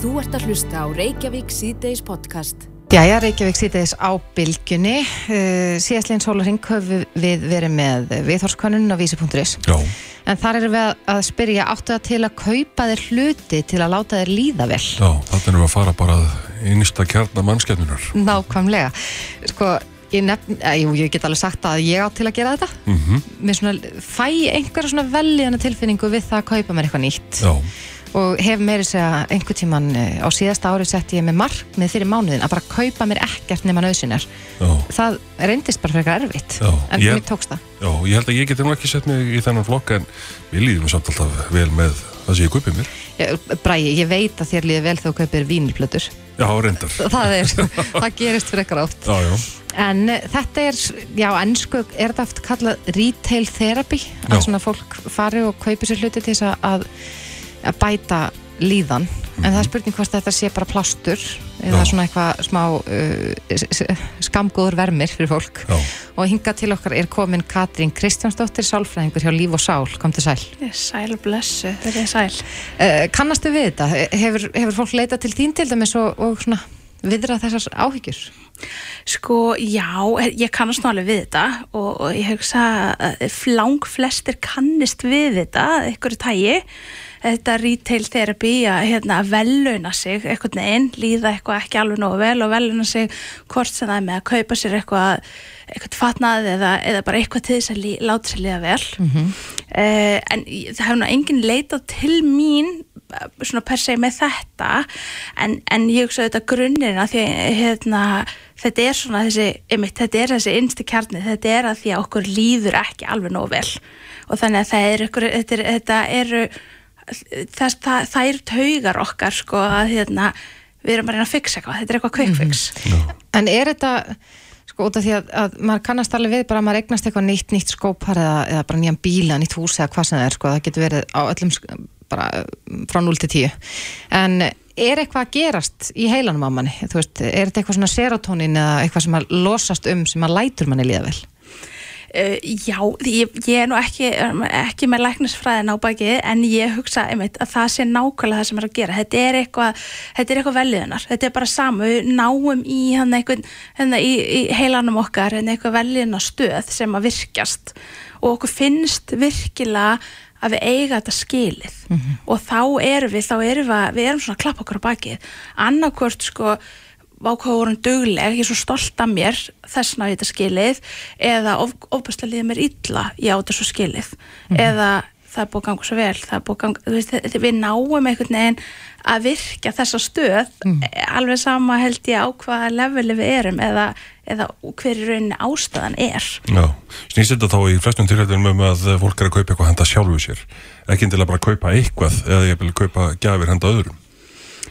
Þú ert að hlusta á Reykjavík síðdeis podcast. Jæja, Reykjavík síðdeis á bylgjunni. Uh, Síðastlegin sólarring höfum við verið með viðhórskönnun á vísi.is. Já, En þar erum við að- að spyrja áttu það til að kaupa þér hluti til að láta þér líða vel. já, þannig erum við að fara bara einsta kjarnar mannskjarnunar. Nákvæmlega. Sko, ég, nefn, eh, jú, ég get alveg sagt að ég á til að gera þetta. Mm Mér svona, fæ einhverja svona velíðana tilfinningu við það að kaupa mér eitthvað nýtt. Já, Og hef meiri segja einhver tíman eh, á síðasta ári setti ég með markmið fyrir mánuðin að bara kaupa mér ekkert nema nöðsynjar. já, Það reyndist bara frekar erfitt. Já, en mér tókst það. já, ég held að ég geti nú ekki sett mig í þennan flokk en við líðum samt alltaf vel með það sem ég kaupið mér. Bræði, ég veit að þér líði vel þegar þú kaupir vínilplötur. Já, reyndar. Það er, það gerist frekar átt. Já, já, En eh, þetta er, já, ennsku, er þetta oft kallað retail therapy? Að svona fólk fari og kaupi sér hluti til þess að- að, bæta líðan. En það er spurning hvort þetta sé bara plástur eða Mhm. Já. svona eitthvað smá uh, skamgóður vermir fyrir fólk. já. Og hinga til okkar er komin Katrín Kristjánsdóttir, sálfræðingur hjá Líf og Sál. Kom til sæl. Sæl blessu, þetta er sæl. Uh, kannastu við þetta? Hefur, hefur fólk leitað til þín til dæmis og, og svona viðra þessar áhyggjur? Sko, já, ég kannast nú alveg við þetta og, og ég hugsa að lang flestir kannist við þetta, einhverju tægi. Þetta retail therapy að hérna, veluna sig einhvern veginn, líða eitthvað ekki alveg nógu vel og veluna sig hvort sem það er með að kaupa sér eitthvað, eitthvað fatnað eða, eða bara eitthvað til þess að lí, láta sér líða vel. Mm en ég- það hefur nú enginn leitað til mín eh, svona per se með þetta en, en ég hugsa þetta grunnirna því að hérna, þetta er svona þessi, einmitt, þetta er þessi innsti kjarni, þetta er að því að okkur líður ekki alveg nóg vel og þannig að það er ykkur, þetta, er, þetta eru þess, það, það er taugar okkar sko að hérna, við erum bara að reyna að fixa eitthvað, þetta er eitthvað quick fix En er þetta, sko, út af því að, að maður kannast alveg við bara að maður eignast eitthvað nýtt, nýtt skópar eða, eða bara nýjan bíla, nýtt hús eða hvað sem það er, sko, það getur verið á öllum, bara mm, frá 0 til 10. En er eitthvað að gerast í heilanum á manni? Þú veist, er þetta eitthvað svona serotonin eða eitthvað sem að losast um sem að lætur manni líða vel? Uh, já, ég, ég er nú ekki, ekki með læknisfræðin á baki en ég hugsa einmitt að það sé nákvæmlega það sem er að gera. Þetta er eitthvað, þetta er eitthvað veljöðunar. Þetta er bara samu, við náum í eitthvað, hérna í, í heilanum okkar, hérna eitthvað veljöðunar stöð sem að virkjast og okkur finnst virkilega að við eiga þetta skilið og þá erum við, þá erum við, við erum svona að klappa okkur á bakið. Annarkvort sko, vákvað vorum dugleg, ég er svo stolt af mér þessna við þetta skilið eða of, ofbærslega líður mér illa ég á þetta svo skilið eða það er búið að ganga svo vel að ganga, þú veist, við náum einhvern veginn að virkja þessa stöð alveg sama held ég á hvaða leveli við erum eða, eða hver í rauninni ástæðan er Já, snýst þetta þá í flestum tilhættum um að fólk er að kaupa eitthvað handa sjálfu sér. Ekki til að bara kaupa eitthvað eða ég vil kaupa gjafir handa öðrum.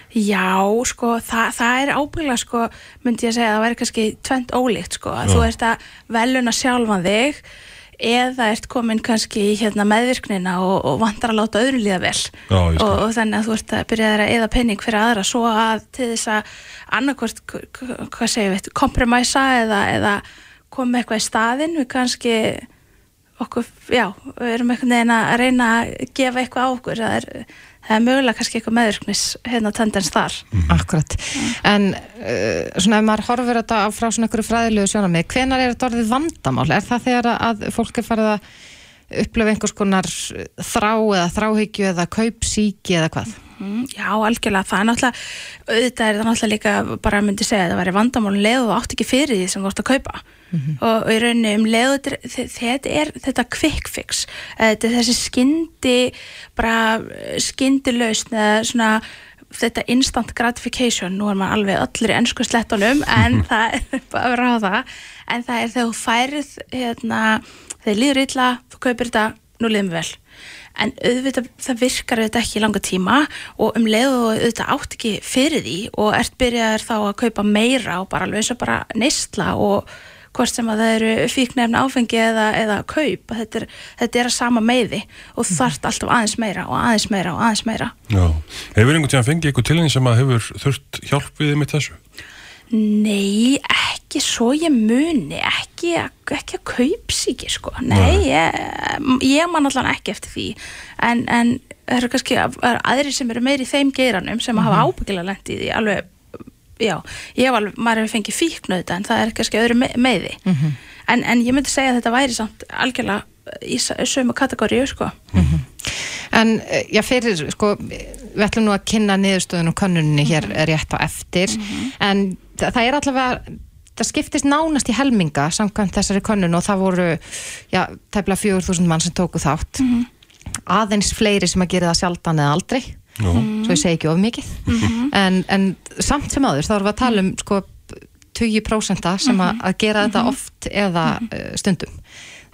Já, sko, það, það er ábygglega, sko, myndi ég að segja, það væri kannski tvent ólíkt, sko, að Já. þú ert að veluna sjálfan þig eða ert komin kannski í hérna meðvirknina og, og vantar að láta öðru líða vel Já, og, og þannig að þú ert að byrja að eða penning fyrir aðra svo að til þess að annarkvort, hvað segjum við, kompromæsa eða, eða koma eitthvað í staðinn, við kannski okkur, já, við erum einhvern veginn að reyna að gefa eitthvað á okkur það er, það er mögulega kannski eitthvað meðvirknis hérna tendens þar Akkurat. En uh, svona ef maður horfir þetta frá svona einhverju fræðilegu sjónamið, hvenar er þetta orðið vandamál? Er það þegar að fólk er farið að upplifa einhvers konar þrá eða þráhyggju eða kaupsíki eða hvað? Mm, Já, algjörlega, það er náttúrulega auðvitað er það náttúrulega líka bara myndi segja að það væri vandamálun leið og þú átt ekki fyrir því sem þú átt að kaupa. Og, og í rauninni um leið og þetta er- þetta quick fix. Þetta er þessi skyndi bara skyndi lausn eða svona þetta instant gratification, nú er maður alveg allir í ennsku slettunum en það er bara að vera á það en það er þegar þú færið hérna, þegar líður illa, þú kaupir þetta nú líðum við vel en auðvitað það virkar auðvitað ekki í langa tíma og um leið og auðvitað átt ekki fyrir því og ert byrjaðir þá að kaupa meira og bara alveg eins og bara neysla og hvort sem að það eru fíknefna áfengi eða, eða kaup þetta er, þetta er að sama meiði og þú þarft alltaf aðeins meira og aðeins meira og aðeins meira Já. Hefur einhvern tíðan fengið eitthvað til henni sem að hefur þurft hjálp við með þessu? Nei, ekki svo ég muni ekki, ekki að kaupsíki sko, nei ég, ég man allan ekki eftir því. En, en það eru kannski það eru aðrir sem eru meiri í þeim geiranum sem hafa ábyggilega lent í því alveg, já, ég hef alveg maður hefur fengið fíknöðu en það er kannski öðru me meði en, en ég myndi segja að þetta væri samt algjörlega í sömu kategóriu sko. En eh, já, fyrir, sko, við ætlum nú að kynna niðurstöðun og könnunni hér rétt á eftir, en það, það er allavega, það skiptist nánast í helminga samkvæmt þessari könnun og það voru, já, tæplega 4.000 mann sem tóku þátt. Aðeins fleiri sem að gera það sjaldan eða aldrei, svo ég segi ekki of mikið. en, en samt sem áður, þá erum við að tala um, sko, 20% sem að, að gera þetta oft eða uh, stundum.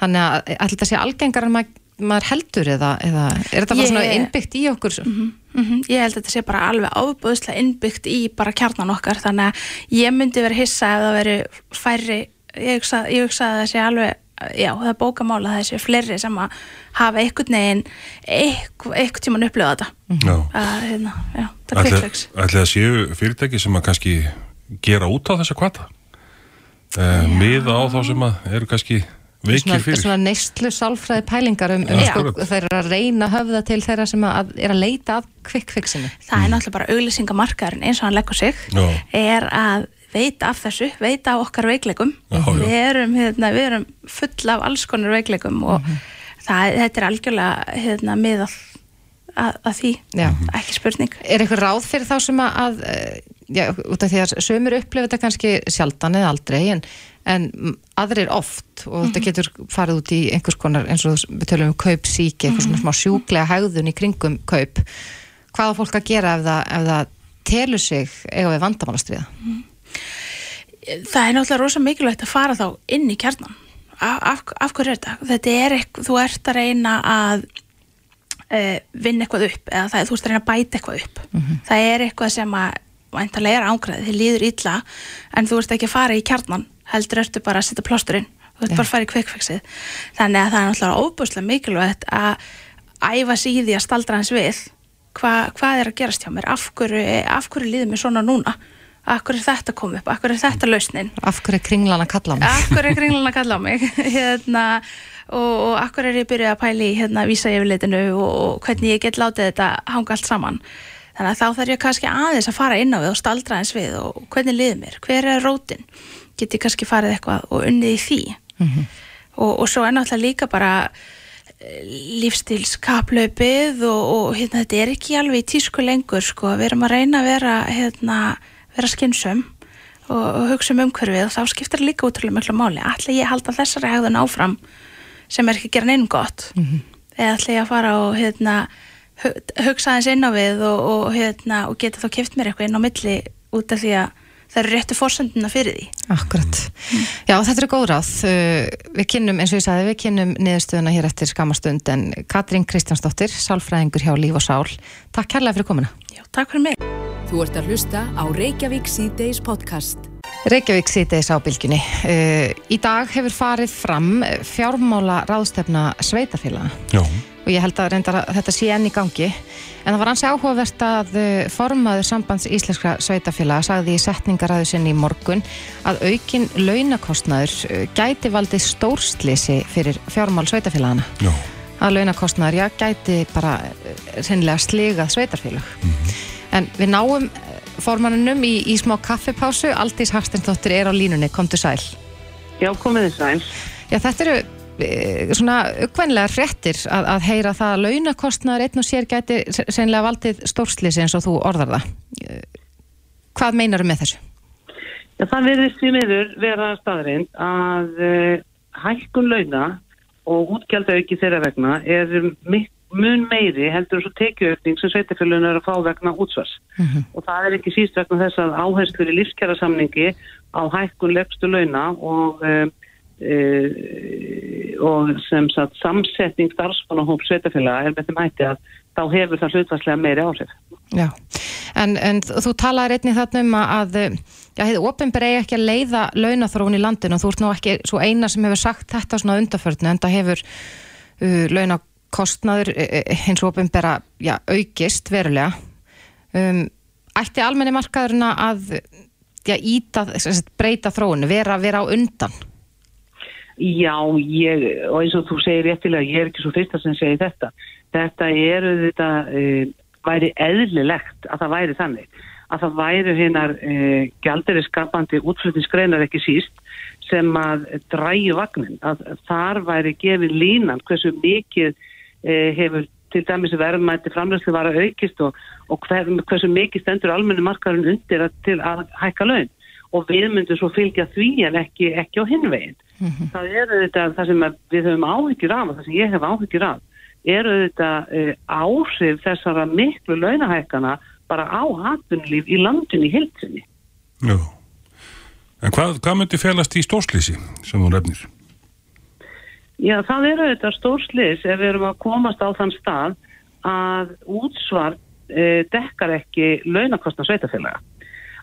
Þannig að ætla þetta sé algengar en maður, maður heldur eða, eða er þetta bara svona innbyggt í okkur? Mm Ég held að þetta sé bara alveg ábúðslega innbyggt í bara kjarnan okkar þannig að ég myndi verið hissa ef það veri færri, ég hugsa, ég hugsa að það sé alveg, já það er bókamála að það sé fleiri sem að hafa einhvern veginn eitthvað tíman upplöða þetta já. að hérna, já, það er kvikkflex ætli það séu fyrirtæki sem að kannski gera út á þessa kvata uh, miða á þá sem að eru kannski svona, svona neistlu sálfræði pælingar um, um sko, þeir eru að reyna höfða til þeirra sem að, er að leita að kvikkfixinu það er náttúrulega bara auglýsingamarkaðurinn eins og hann leggur sig Já. er að veita af þessu, veita af okkar veikleikum. Já, já. við erum, hérna, við erum full af alls konar veikleikum og það, þetta er algjörlega hérna, miðað að, að því, Já. ekki spurning. Er eitthvað ráð fyrir þá sem að, að já, út af því að sömur upplifa þetta kannski sjaldan eða aldrei en, en mm, aðrir oft. Og þetta getur farið út í einhvers konar eins og við tölum um kaup síki eitthvað svona smá sjúklega hægðun í kringum kaup. Hvað á fólk að gera ef það, ef það telur sig eiga við vandamálastriða það er náttúrulega rosa mikilvægt að fara þá inn í kjarnan. Af, af, hverju er þetta? þetta er eitthvað, þú ert að reyna að uh, vinna eitthvað upp eða það, þú ert að reyna að bæta eitthvað upp. Það er eitthvað sem að væntalega er ángræði, þið líður illa en þú ert ekki að fara í kjarnan heldur ertu bara að setja plásturinn. Þú ert Já. bara að fara í kveikfexið þannig að það er náttúrulega óbúslega mikilvægt að æfa sig í því að staldra hans við. Hva, hvað er að gerast hjá mér? Af hverju, af hverju líður mér svona núna? Af hverju er þetta komið upp, af hverju er þetta lausnin? Af hverju er kringlan að kalla á mig? Akkur er kringlan að kalla á mig? Hérna, og, og akkur er ég byrjuð að pæli hérna, vísa yfirleitinu og, og hvernig ég get látið þetta hanga allt saman þannig að þá þarf ég kannski aðeins að fara inn á við og staldra eins við og hvernig liður mér, hver er rótin? Get ég kannski farið eitthvað og unnið í því? Og, og svo er náttúrulega líka bara lífstilskaplaupið og, og hérna, þetta er ekki alveg í tísku lengur sko. við erum að reyna að vera, hérna, vera skynsum og, og hugsa um umhverfið og þá skiptir líka útrúlega miklu máli. Ætla ég að halda þessari hegðun áfram sem er ekki að gera neinum gott? Eða ætla ég að fara og hérna, hugsa aðeins inn á við og, og, hérna, og geta þá kipt mér eitthvað inn á milli út af því að það eru réttu fórsenduna fyrir því Akkurat. Já, þetta er góð ráð. Uh, Við kynnum, eins og ég sagði, við kynnum niðurstöðuna hér eftir skamastund en Katrín Kristjánsdóttir, sálfræðingur hjá Líf og Sál. Takk kærlega fyrir komuna. Já, takk fyrir mig Þú ert að hlusta á Reykjavík C-Days podcast. Reykjavík sýteis á bylginni. Uh, Í dag hefur farið fram fjármála ráðstefna sveitafélaga Já, og ég held að, reyndar að þetta sé enn í gangi. En það var ansi áhugavert að uh, formaður sambands íslenskra sveitafélaga sagði í setningaræðu sinni í morgun að aukin launakostnaður uh, gæti valdið stórslisi fyrir fjármál sveitafélagana já, að launakostnaður, já, gæti bara uh, reynilega sligað sveitarfélag en við náum uh, formannunum í, í smá kaffipásu. Aldís Hagstensdóttir er á línunni, komdu sæl. Já, komið þið sæl. Já, þetta eru svona uppvænlega fréttir að, að heyra það að launakostnaður einn og sér gæti sennilega valdið stórslýsi eins og þú orðar það. Eh, Hvað meinar með þessu? Já, það verðist því miður vera staðrind að uh, hækkun launa og útgjaldauki þeirra vegna er mun meiri heldur svo tekjuaukning sem sveitafélun er að fá vegna útsvars. Og það er ekki síst vegna þess að áherslur í lífskjara samningi á hækkun legstu launa og, uh, uh, og sem sagt samsetning starfsmannahóp sveitafélaga er með þeim hætti að þá hefur það hlutvarslega meiri áhrif. Já, en, en þú talaði einnig þarna um að já, hefði ofinberegi ekki að leiða launaþróun í landinu og þú ert nú ekki svo eina sem hefur sagt þetta svona undarförnu en það hefur uh, launakostnaður uh, hins ofinbera já, aukist verulega um, ætti almenni markaðurina að já, íta, breyta þróun, vera, vera á undan? Já, ég, og eins og þú segir réttilega, ég er ekki svo fyrsta sem segir þetta. Þetta er þetta, e, væri eðlilegt að það væri þannig. Að það væri hinnar e, gælderi skapandi útflutningsgreinar ekki síst sem að dræju vagnin. Að þar væri gefið línan hversu mikið e, hefur til dæmis verðmætti framræslu var að aukist og, og hver, hversu mikið stendur almenni markarinn undir að, til að hækka laun og við myndum svo fylgja því en ekki, ekki á hinveginn. Mm -hmm. Það er auðvitað það sem við höfum áhyggjur af og það sem ég hef áhyggjur af er auðvitað uh, áhrif þessara miklu launahækana bara á hattunlíf í landinni hilsinni. Já, en hvað, hvað myndi félast í stórslýsi sem þú nefnir? Já, það er auðvitað stórslýs ef við erum að komast á þann stað að útsvar uh, dekkar ekki launakostna sveitafélaga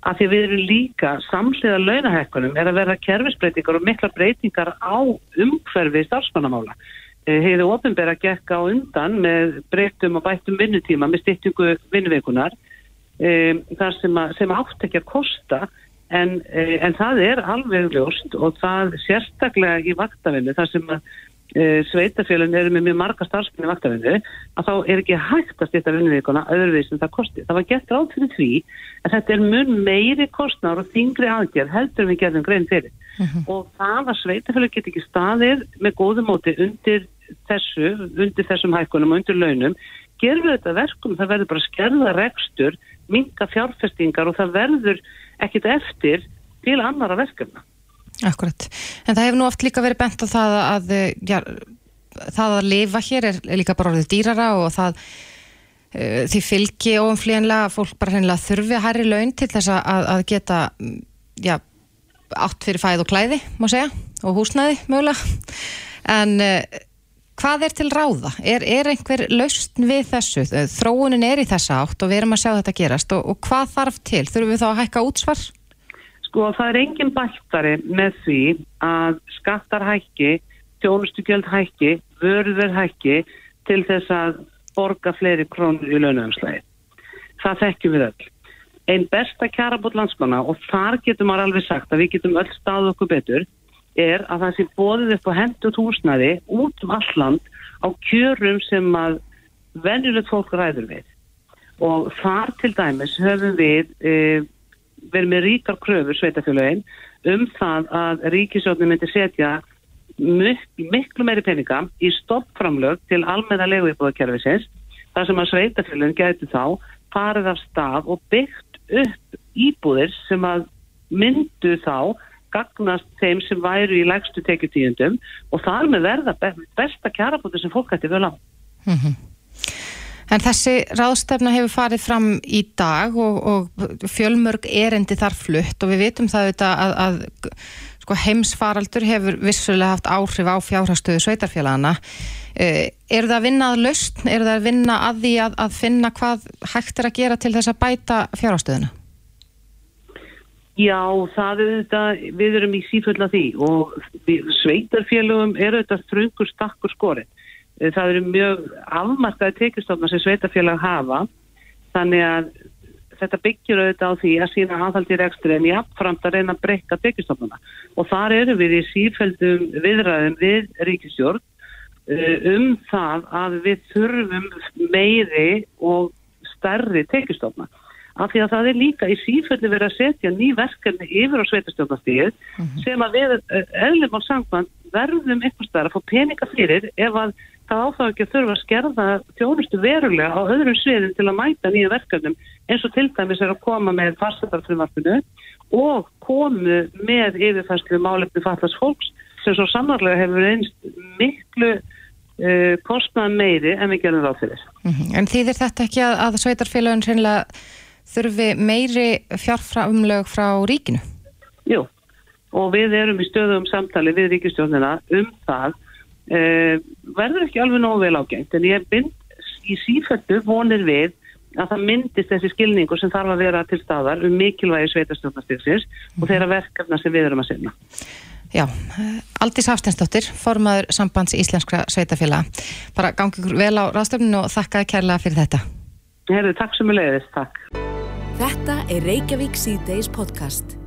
að því við erum líka samsliða launahekkunum er að verða kerfisbreytingar og mikla breytingar á umhverfi starfsmannamála. Eh, Heiðu ofinbæra gekk á undan með breytum og bættum vinnutíma með styrtingu vinnuveikunar um, þar sem, að, sem átt ekki að kosta en, en það er alveg ljóst og það sérstaklega í vaktavinnu þar sem að Eh, sveitafélagin eru með mjög marga starfsmenni vaktafinnu að þá er ekki hægt að styrta vinnuvíkona öðruvís en það kosti. Það var gett ráð fyrir því að þetta er mjög meiri kostnar og þingri aðgerð heldur við gerðum grein fyrir uh mhm. -huh. og það að sveitafélag get ekki staðir með góðu móti undir þessu, undir þessum hækkunum og undir launum, gerur við þetta verkum það verður bara skerða rekstur minga fjárfestingar og það verður ekkit eftir til annara verkefna. Akkurat, en það hefur nú oft líka verið bent á það að já, það að lifa hér er líka bara orðið dýrara og það uh, því fylgi ofanflíjanlega að fólk bara hreinlega þurfi að hæri laun til þess að, að geta já, átt fyrir fæð og klæði, má segja, og húsnæði mögulega, en uh, hvað er til ráða? Er, er einhver lausn við þessu? Þróunin er í þessa átt og við erum að sjá þetta gerast og, og hvað þarf til? Þurfum við þá að hækka útsvar? Sko það er engin bættari með því að skattar hækki, tjónustugjöld hækki, vörður hækki til þess að borga fleiri krónur í launaumslægi. Það þekkjum við öll. Einn besta kjara búið landsmanna og þar getum maður alveg sagt að við getum öll stáð okkur betur er að það sé bóðið upp á hendut húsnaði út um alland á kjörum sem að venjulegt fólk ræður við. Og þar til dæmis höfum við... E, verið með ríkar kröfur sveitafélagin um það að ríkisjóðin myndi setja mik miklu meiri peninga í stoppframlög til almenna leguíbúðakerfisins þar sem að sveitafélagin gæti þá farið af stað og byggt upp íbúðir sem að myndu þá gagnast þeim sem væru í lægstu tekjutíundum og þar með verða besta kjarabúti sem fólk ætti vel á. Mm -hmm. En þessi ráðstefna hefur farið fram í dag og, og fjölmörg erendi þar flutt og við vitum það auðvitað að, að sko, heimsfaraldur hefur vissulega haft áhrif á fjárhastöðu sveitarfélagana. Er það að vinna að laust? Er það að vinna að því að, að finna hvað hægt er að gera til þess að bæta fjárhastöðuna? Já, það er þetta, við erum í síföll að því og sveitarfélagum er þetta þröngur stakkur skorið það eru mjög afmarkaði tekistofna sem sveitafélag hafa. Þannig að þetta byggjur auðvitað á því að sína aðhaldi rekstur en jáfnframt að reyna að breyka tekistofnuna og þar eru við í sífældum viðræðum við ríkistjórn uh, um það að við þurfum meiri og stærri tekistofna af því að það er líka í sífældu verið að setja ný verkefni yfir á sveitastjórnastíð mm -hmm. sem að við eðlum á sangvann verðum eitthvað stærra að fá peninga fyrir ef að það áfá ekki að þurfa að skerða þjónustu verulega á öðrum sviðin til að mæta nýja verkefnum eins og til dæmis er að koma með fastetarfrimarfinu og komu með yfirfærslu málefni fallast fólks sem svo samanlega hefur einst miklu uh, kostnað meiri en við gerum ráð fyrir. Mm -hmm. En þýðir þetta ekki að, að sveitarfélagin reynilega þurfi meiri fjárframlög frá ríkinu? Jú, og við erum í stöðum samtali við ríkistjónina um það uh, verður ekki alveg nógu vel ágengt en ég bind í sífættu vonir við að það myndist þessi skilningu sem þarf að vera til staðar um mikilvægi sveitarstjórnastyrksins og þeirra verkefna sem við erum að sinna. Já, Aldís Hafstensdóttir, formadur sambands Íslenskra sveitafélag. Bara gangi vel á ráðstöfninu og þakka kærlega fyrir þetta. Herðu, takk sem við leiðist, takk. Þetta er Reykjavík C-Days podcast.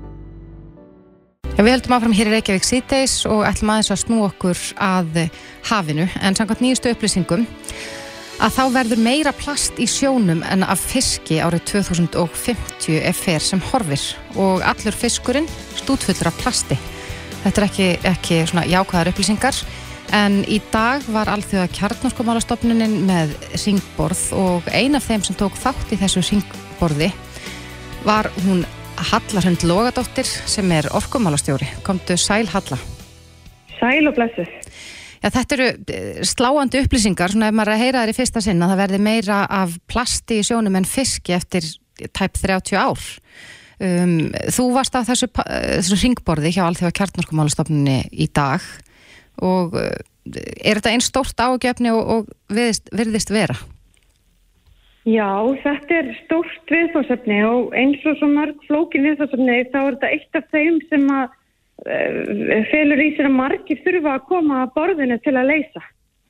Já, við höldum áfram hér í Reykjavík síðdeis og ætlum aðeins að snú okkur að hafinu. En samkvæmt nýjustu upplýsingum að þá verður meira plast í sjónum en af fiski árið 2050 ef fer sem horfir. Og allur fiskurinn stútfullur af plasti. Þetta er ekki, ekki svona jákvæðar upplýsingar. En í dag var alþjóða kjarnorkumálastofnunin með ringborð og ein af þeim sem tók þátt í þessu ringborði var hún Hallarhund Lógadóttir sem er orkumálastjóri. Komdu Sæl Halla. Sæl og blessuð. Já, þetta eru eh, sláandi upplýsingar, svona ef maður er að heyra þær í fyrsta sinn að það verði meira af plasti í sjónum en fiski eftir tæp 30 ár. Um, þú varst á þessu, þessu ringborði hjá Alþjóða kjartnorkumálastofnunni í dag og eh, er þetta einn stórt ágefni og, og virðist, virðist vera? Já, þetta er stórt viðfórsefni og eins og svo marg flókin viðfórsefni þá er þetta eitt af þeim sem að uh, felur í sér að margir þurfa að koma að borðinu til að leysa.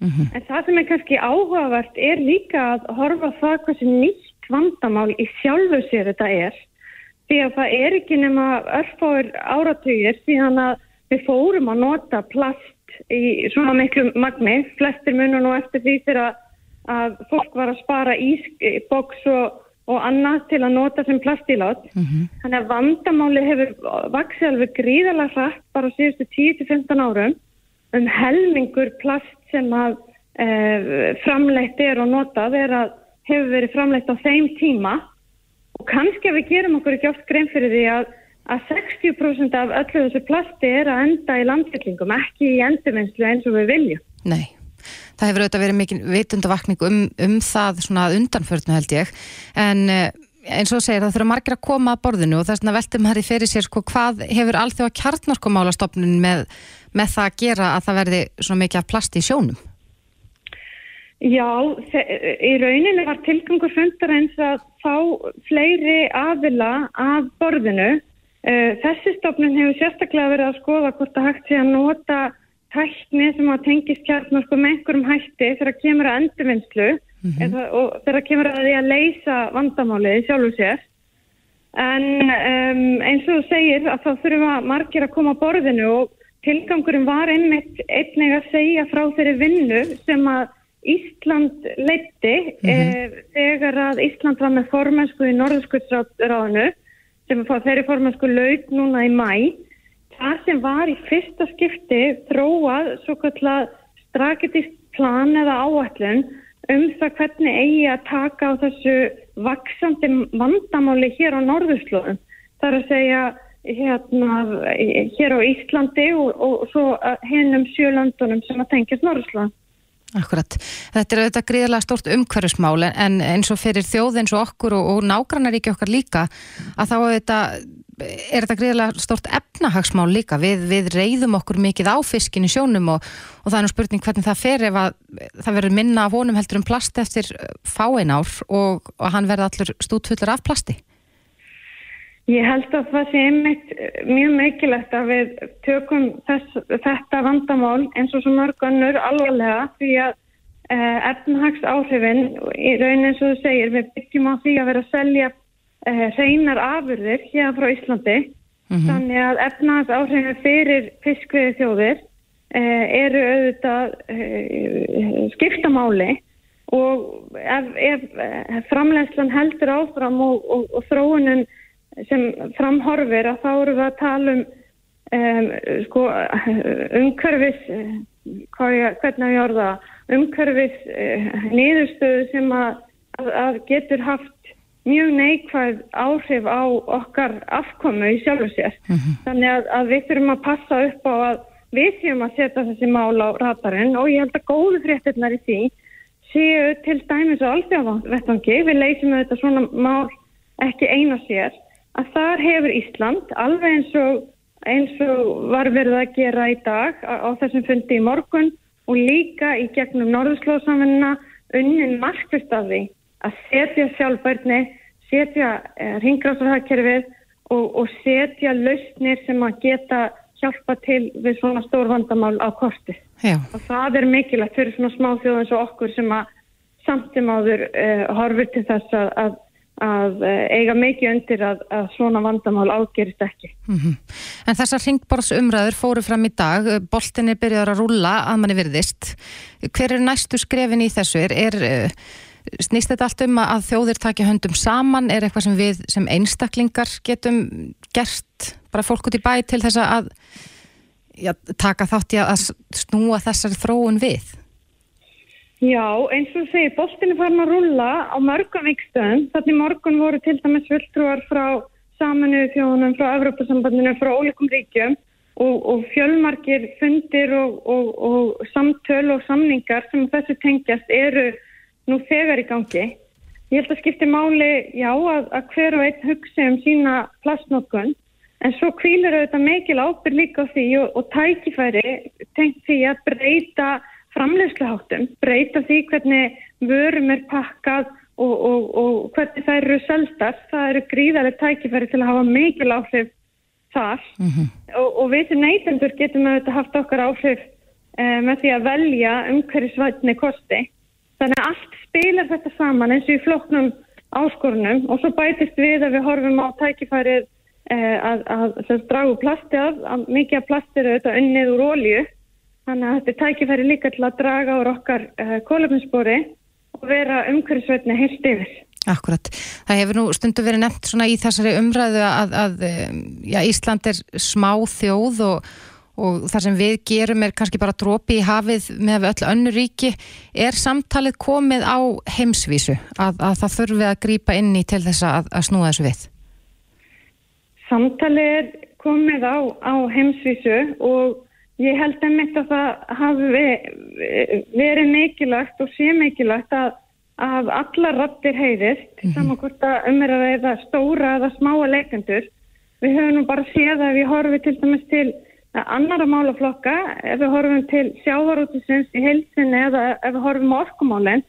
Mm -hmm. En það sem er kannski áhugavert er líka að horfa það hvað sem nýtt vandamál í sjálfu sér þetta er. Því að það er ekki nema örfáir áratugir síðan að við fórum að nota plast í svona miklu magni. Flestir munum nú eftir því fyrir að að fólk var að spara ísboks og, og annað til að nota sem plastílát. Mm -hmm. Þannig að vandamáli hefur vaksið alveg gríðalega hratt bara síðustu 10-15 árum um helmingur plast sem að e, framleitt er og notað er að hefur verið framleitt á þeim tíma og kannski að við gerum okkur ekki oft grein fyrir því að að 60% af öllu þessu plasti er að enda í landfyllingum, ekki í endurvinnslu eins og við viljum. Nei það hefur auðvitað verið mikil vitundavakning um, um það svona undanförnu held ég en eh, eins og segir það þurfa margir að koma að borðinu og þess vegna veltum hæri fyrir sér sko hvað hefur allþjóð að kjartnorkumálastofnun með, með það að gera að það verði svona mikið af plasti í sjónum? Já, í rauninni var tilgangur fundar eins að fá fleiri aðila að borðinu. Eh, þessi stofnun hefur sérstaklega verið að skoða hvort að hægt sé að nota tækni sem að tengist kjartnorku með einhverjum hætti þegar það kemur að endurvinnslu mm -hmm. og þegar það kemur að því að leysa vandamálið sjálfur sér. En um, eins og þú segir að þá þurfum að margir að koma á borðinu og tilgangurinn var einmitt einnig að segja frá þeirri vinnu sem að Ísland leitti mm -hmm. e, þegar að Ísland var með formensku í Norðskullsráðinu sem þeirri formensku laug núna í mæ það sem var í fyrsta skipti þróað svo kallar strategist plan eða áallun um það hvernig eigi að taka á þessu vaksandi vandamáli hér á norðurslóðum. Það er að segja hérna, hér á Íslandi og, og svo hennum sjölöndunum sem að tengjast norðurslóðum. Akkurat. Þetta er auðvitað gríðilega stort umhverfismál en eins og fyrir þjóð eins og okkur og, og nágrannaríki okkar líka að þá auðvitað er þetta greiðilega stort efnahagsmál líka. Við, við reyðum okkur mikið á fiskin í sjónum og, og það er nú spurning hvernig það fer ef að það verður minna af honum heldur um plast eftir fáin ár og, og hann verður allur stútfullur af plasti. Ég held að það sé einmitt mjög meikilegt að við tökum þess, þetta vandamál eins og svo mörgunnur alvarlega því að eh, efnahags áhrifin í raunin eins og þú segir við byggjum á því að vera að selja hreinar afurðir hérna frá Íslandi mm -hmm. þannig að efnaðs áhrifin fyrir fiskviði þjóðir uh, eru auðvitað uh, skiptamáli og ef, ef framlegslan heldur áfram og, og, og þróunin sem framhorfir að þá eru við að tala um, um sko, umhverfis ég, hvernig ég orða umhverfis niðurstöðu sem að, að getur haft mjög neikvæð áhrif á okkar afkomu í sjálfu sér. Mm -hmm. Þannig að, að við þurfum að passa upp á að við séum að setja þessi mál á ratarinn og ég held að góðu fréttinnar í því séu til dæmis og alltaf við leysum þetta svona mál ekki eina sér að þar hefur Ísland alveg eins og, eins og var verið að gera í dag á, þessum fundi í morgun og líka í gegnum norðurslóðsamfunna unnin markvist af því að setja sjálfbærni, setja eh, ringráðsarhagkerfið og, og setja lausnir sem að geta hjálpa til við svona stór vandamál á korti. Já. Og það er mikilvægt fyrir svona smá þjóð eins og okkur sem að samtum áður eh, horfur til þess að, að að eh, eiga mikið undir að, að svona vandamál ágerist ekki. En þessar ringborðsumræður fóru fram í dag, boltin er byrjaður að rúlla að manni virðist. Hver er næstu skrefin í þessu? Er, er, eh, snýst þetta allt um að þjóðir taki höndum saman? Er eitthvað sem við sem einstaklingar getum gert, bara fólk út í bæ til þess að já, taka þátt í að snúa þessari þróun við? Já, eins og boltin er farin að rúlla á mörgum vikstöðum. Þannig morgun voru til dæmis fulltrúar frá saminuðu þjóðunum, frá Evrópasambandinu, frá ólíkum ríkjum og, og fjölmarkir fundir og, og, og samtöl og samningar sem þessu tengjast eru nú þegar í gangi. Ég held að skipti máli, já, að, að hver og einn hugsi um sína plastnokkun en svo kvílur auðvitað mikil ábyrg líka á því og tækifæri tengt því að breyta framleiðsluháttum, breyta því hvernig vörum er pakkað og, og, og hvernig það eru seldast. Það eru gríðarlega tækifæri til að hafa mikil áhrif þar og, og við sem neytendur getum auðvitað haft okkar áhrif eh, með því að velja umhverjusvætni kosti. Þannig að allt spilar þetta saman eins og í flokknum áskorunum og svo bætist við að við horfum á tækifærið eh, að, að, að dragu plasti af, að mikið af plasti eru auðvitað unnið úr ólíu Þannig að þetta tækifæri líka til að draga úr okkar uh, kólöfninsbóri og vera umhverfisveitni heilt yfir. Akkurat. Það hefur nú stundu verið nefnt svona í þessari umræðu að, að já, Ísland er smá þjóð og, og það sem við gerum er kannski bara drópi í hafið með öll önnu ríki. Er samtalið komið á heimsvísu að, að það þurfi að grýpa inn í til þess að, að snúa þessu við? Samtalið er komið á, á heimsvísu og Ég held einmitt að það hafi verið mikilvægt og sé mikilvægt að, að allar rattir heyrist, mm -hmm. saman hvort að um er að reyða stóra eða smáa leikendur. Við höfum nú bara séð að við horfum til dæmis til annara málaflokka, ef við horfum til sjávarútisins í heilsinni eða ef við horfum á orkumálinn,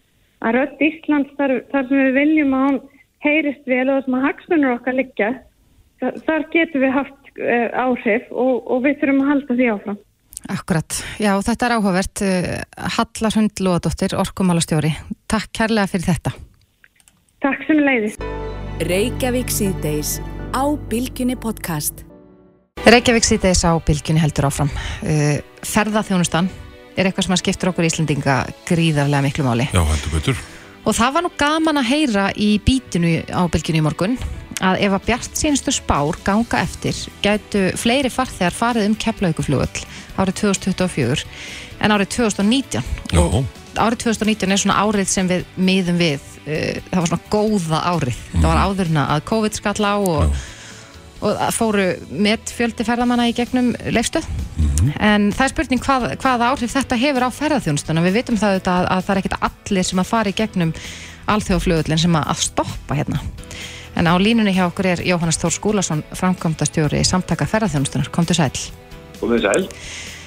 að rött Íslands þar, þar sem við viljum að hann heyrist vel og það sem að hagsmunur okkar liggja, þar, þar getum við haft uh, áhrif og, og við þurfum að halda því áfram. Akkurat, já þetta er áhugavert. Halla Hund Lóðadóttir, orkumálastjóri. Takk kærlega fyrir þetta. Takk sem leiðist Reykjavík síðdeis á Bilginni podcast Reykjavík síðdeis á Bilginni heldur áfram. Ferðaþjónustan er eitthvað sem að skiptur okkur í Íslandinga gríðarlega miklu máli. Já, heldur betur. Og það var nú gaman að heyra í bítinu á Bilginni í morgun að ef að bjart sínstu spár ganga eftir gætu fleiri farþegar farið um keflauguflugöll árið 2024 en árið 2019 Já. og árið 2019 er svona árið sem við miðum við uh, það var svona góða árið. Þetta var áðurna að COVID skall á og, og fóru með fjöldi ferðamanna í gegnum leifstöð en það er spurning hvað, hvaða áhrif þetta hefur á ferðarþjónustuna við vitum það auðvitað að, að það er ekkit allir sem að fara í gegnum alþjóðflugullin sem að, stoppa hérna. En á línunni hjá okkur er Jóhannes Þór Skúlason framkvæmdastjóri samtaka ferðarþjónustunar, kom til sæl. Komið sæl.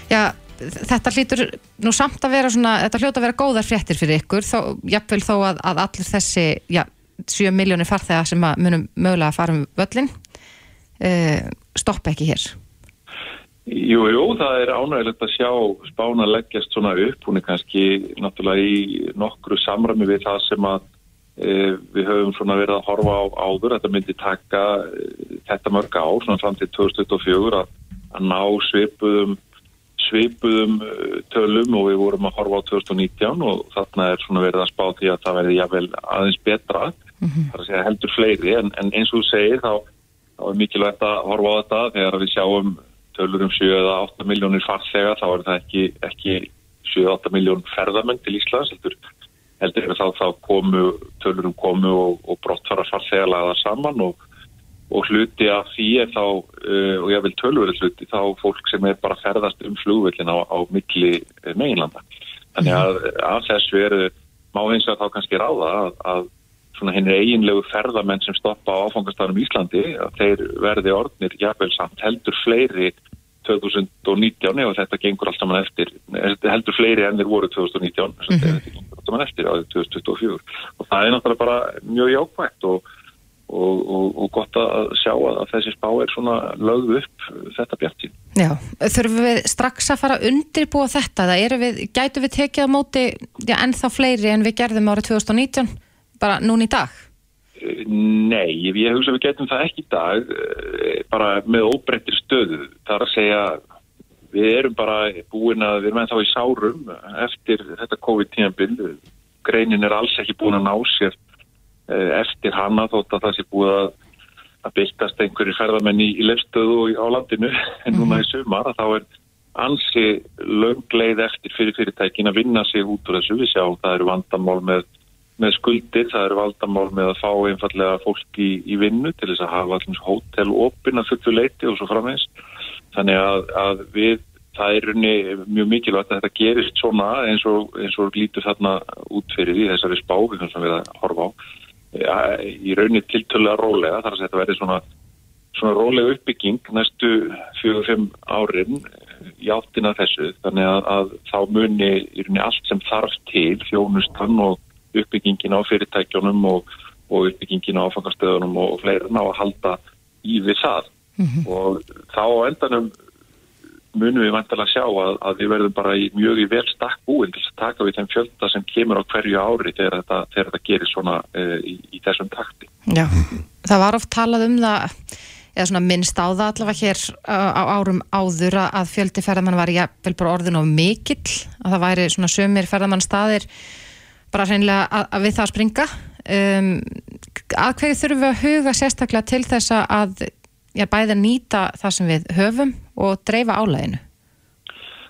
Já, þetta hlýtur nú samt að vera svona, þetta hljóta að vera góðar fréttir fyrir ykkur, þó, jafnvel þó að, að allir þessi, já, 7 miljónir farþega sem að munum mögulega að fara um völlin stoppa ekki hér. Jú, jú, það er ánægilegt að sjá spána leggjast svona upp, hún er kannski náttúrulega í nokkru samræmi við það sem að e, við höfum svona verið að horfa á áður, þetta myndi taka e, þetta mörg ár, svona fram til 2024 að, að ná svipuðum svipuðum eh, tölum og við vorum að horfa á 2019 og þarna er svona verið að spá því að það verði jável aðeins betra mm -hmm. þar að segja heldur fleiri en, en eins og þú segir þá, þá er mikilvægt að horfa á þetta þegar við sjáum tölur um 7-8 miljónir farþega þá er það ekki, ekki 7-8 miljón ferðamenn til Íslands heldur, heldur þá, þá komu tölur um komu og, og brottfara farþega laða saman og og hluti af því er þá, uh, og ég vil tölvöru hluti, þá fólk sem er bara ferðast um flugvillin á, á milli meginlanda. Þannig að að þess veru má eins og þá kannski ráða að, að svona henni eiginlegu ferðamenn sem stoppa á áfangastarum Íslandi, að þeir verði orðnir jafnvel samt heldur fleiri 2019 og þetta gengur allt saman eftir, heldur fleiri enn þeir voru 2019, mm -hmm. þetta gengur allt saman eftir árið 2024 og það er náttúrulega bara mjög jákvægt og Og, og, og gott að sjá að þessi spá er svona lögð upp þetta bjartin. Já, þurfum við strax að fara undirbúa þetta eða við, gætu við tekið á móti já, ennþá fleiri en við gerðum árið 2019 bara núna í dag? Nei, ég ég hugsa við getum það ekki í dag eh, bara með óbreyttir stöðu. Það er að segja við erum bara búin að við erum ennþá í sárum eftir þetta COVID-19 greinin er alls ekki búin að ná sér eh, eftir hana þótt að það sé búið að að byrtast einhverjir ferðamenn í, í lefstöðu og á landinu en núna í sumar að þá er ansi löngleið eftir fyrir fyrirtækin að vinna sig út úr þessu við sjáum það eru vandamál með, með skuldir, það eru vandamál með að fá einfallega fólk í, í vinnu til þess að hafa allir hótel opin að fullu leiti og svo framins þannig að, að við það er runni mjög mikilvægt að þetta gerist svona eins og, eins og lítur þarna út fyrir því þessari spáfingum sem við að horfa á. Ja, í rauninni tiltölulega rólega þar að þetta verði svona, svona rólega uppbygging næstu fjögur-fimm árin í áttina þessu. Þannig að, að þá muni í rauninni allt sem þarf til þjónustan og uppbyggingin á fyrirtækjunum og, og uppbyggingin á áfangastöðunum og, fleira ná að halda í við það og þá á endanum munum við vantilega sjá að, að við verðum bara í, mjög í vel stakk búin til að taka við þeim fjölda sem kemur á hverju ári þegar þetta, þegar þetta gerir svona uh, í, í þessum takti. Já, það var oft talað um það eða svona minnst á það allavega hér uh, á árum áður að- að fjöldi ferðamann var jafnvel bara orðin of mikill að það væri svona sömur ferðamann staðir bara hreinlega að, að við það að springa. Um, að hverju þurfum við að huga sérstaklega til þess að já, bæði að nýta það sem við höfum og dreifa álæginu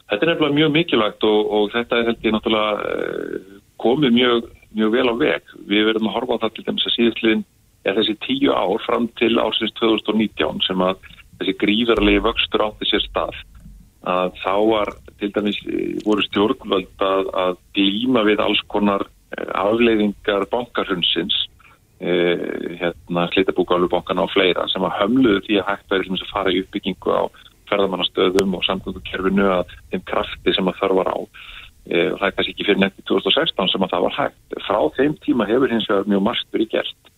Þetta er nefnilega mjög mikilvægt og, og þetta held ég náttúrulega uh, komið mjög, mjög vel á veg. Við verðum að horfa á það til dæmis að síðustliðin er þessi tíu ár fram til ársins 2019 sem að þessi gríðarlegi vöxtur átti sér stað að þá var til dæmis eh, voru stjórnvöld að, að glíma við alls konar eh, afleiðingar bankarhundsins eh, hérna slitabúkálubankana og fleira sem að hömluðu því að hægt verið að fara í uppbyggingu á ferðamannastöðum og samgöngukerfinu að þeim krafti sem að þörfar á eh, það er kannski ekki fyrir nefndi 2016 sem að það var hægt. Frá þeim tíma hefur hins vegar mjög margt verið gert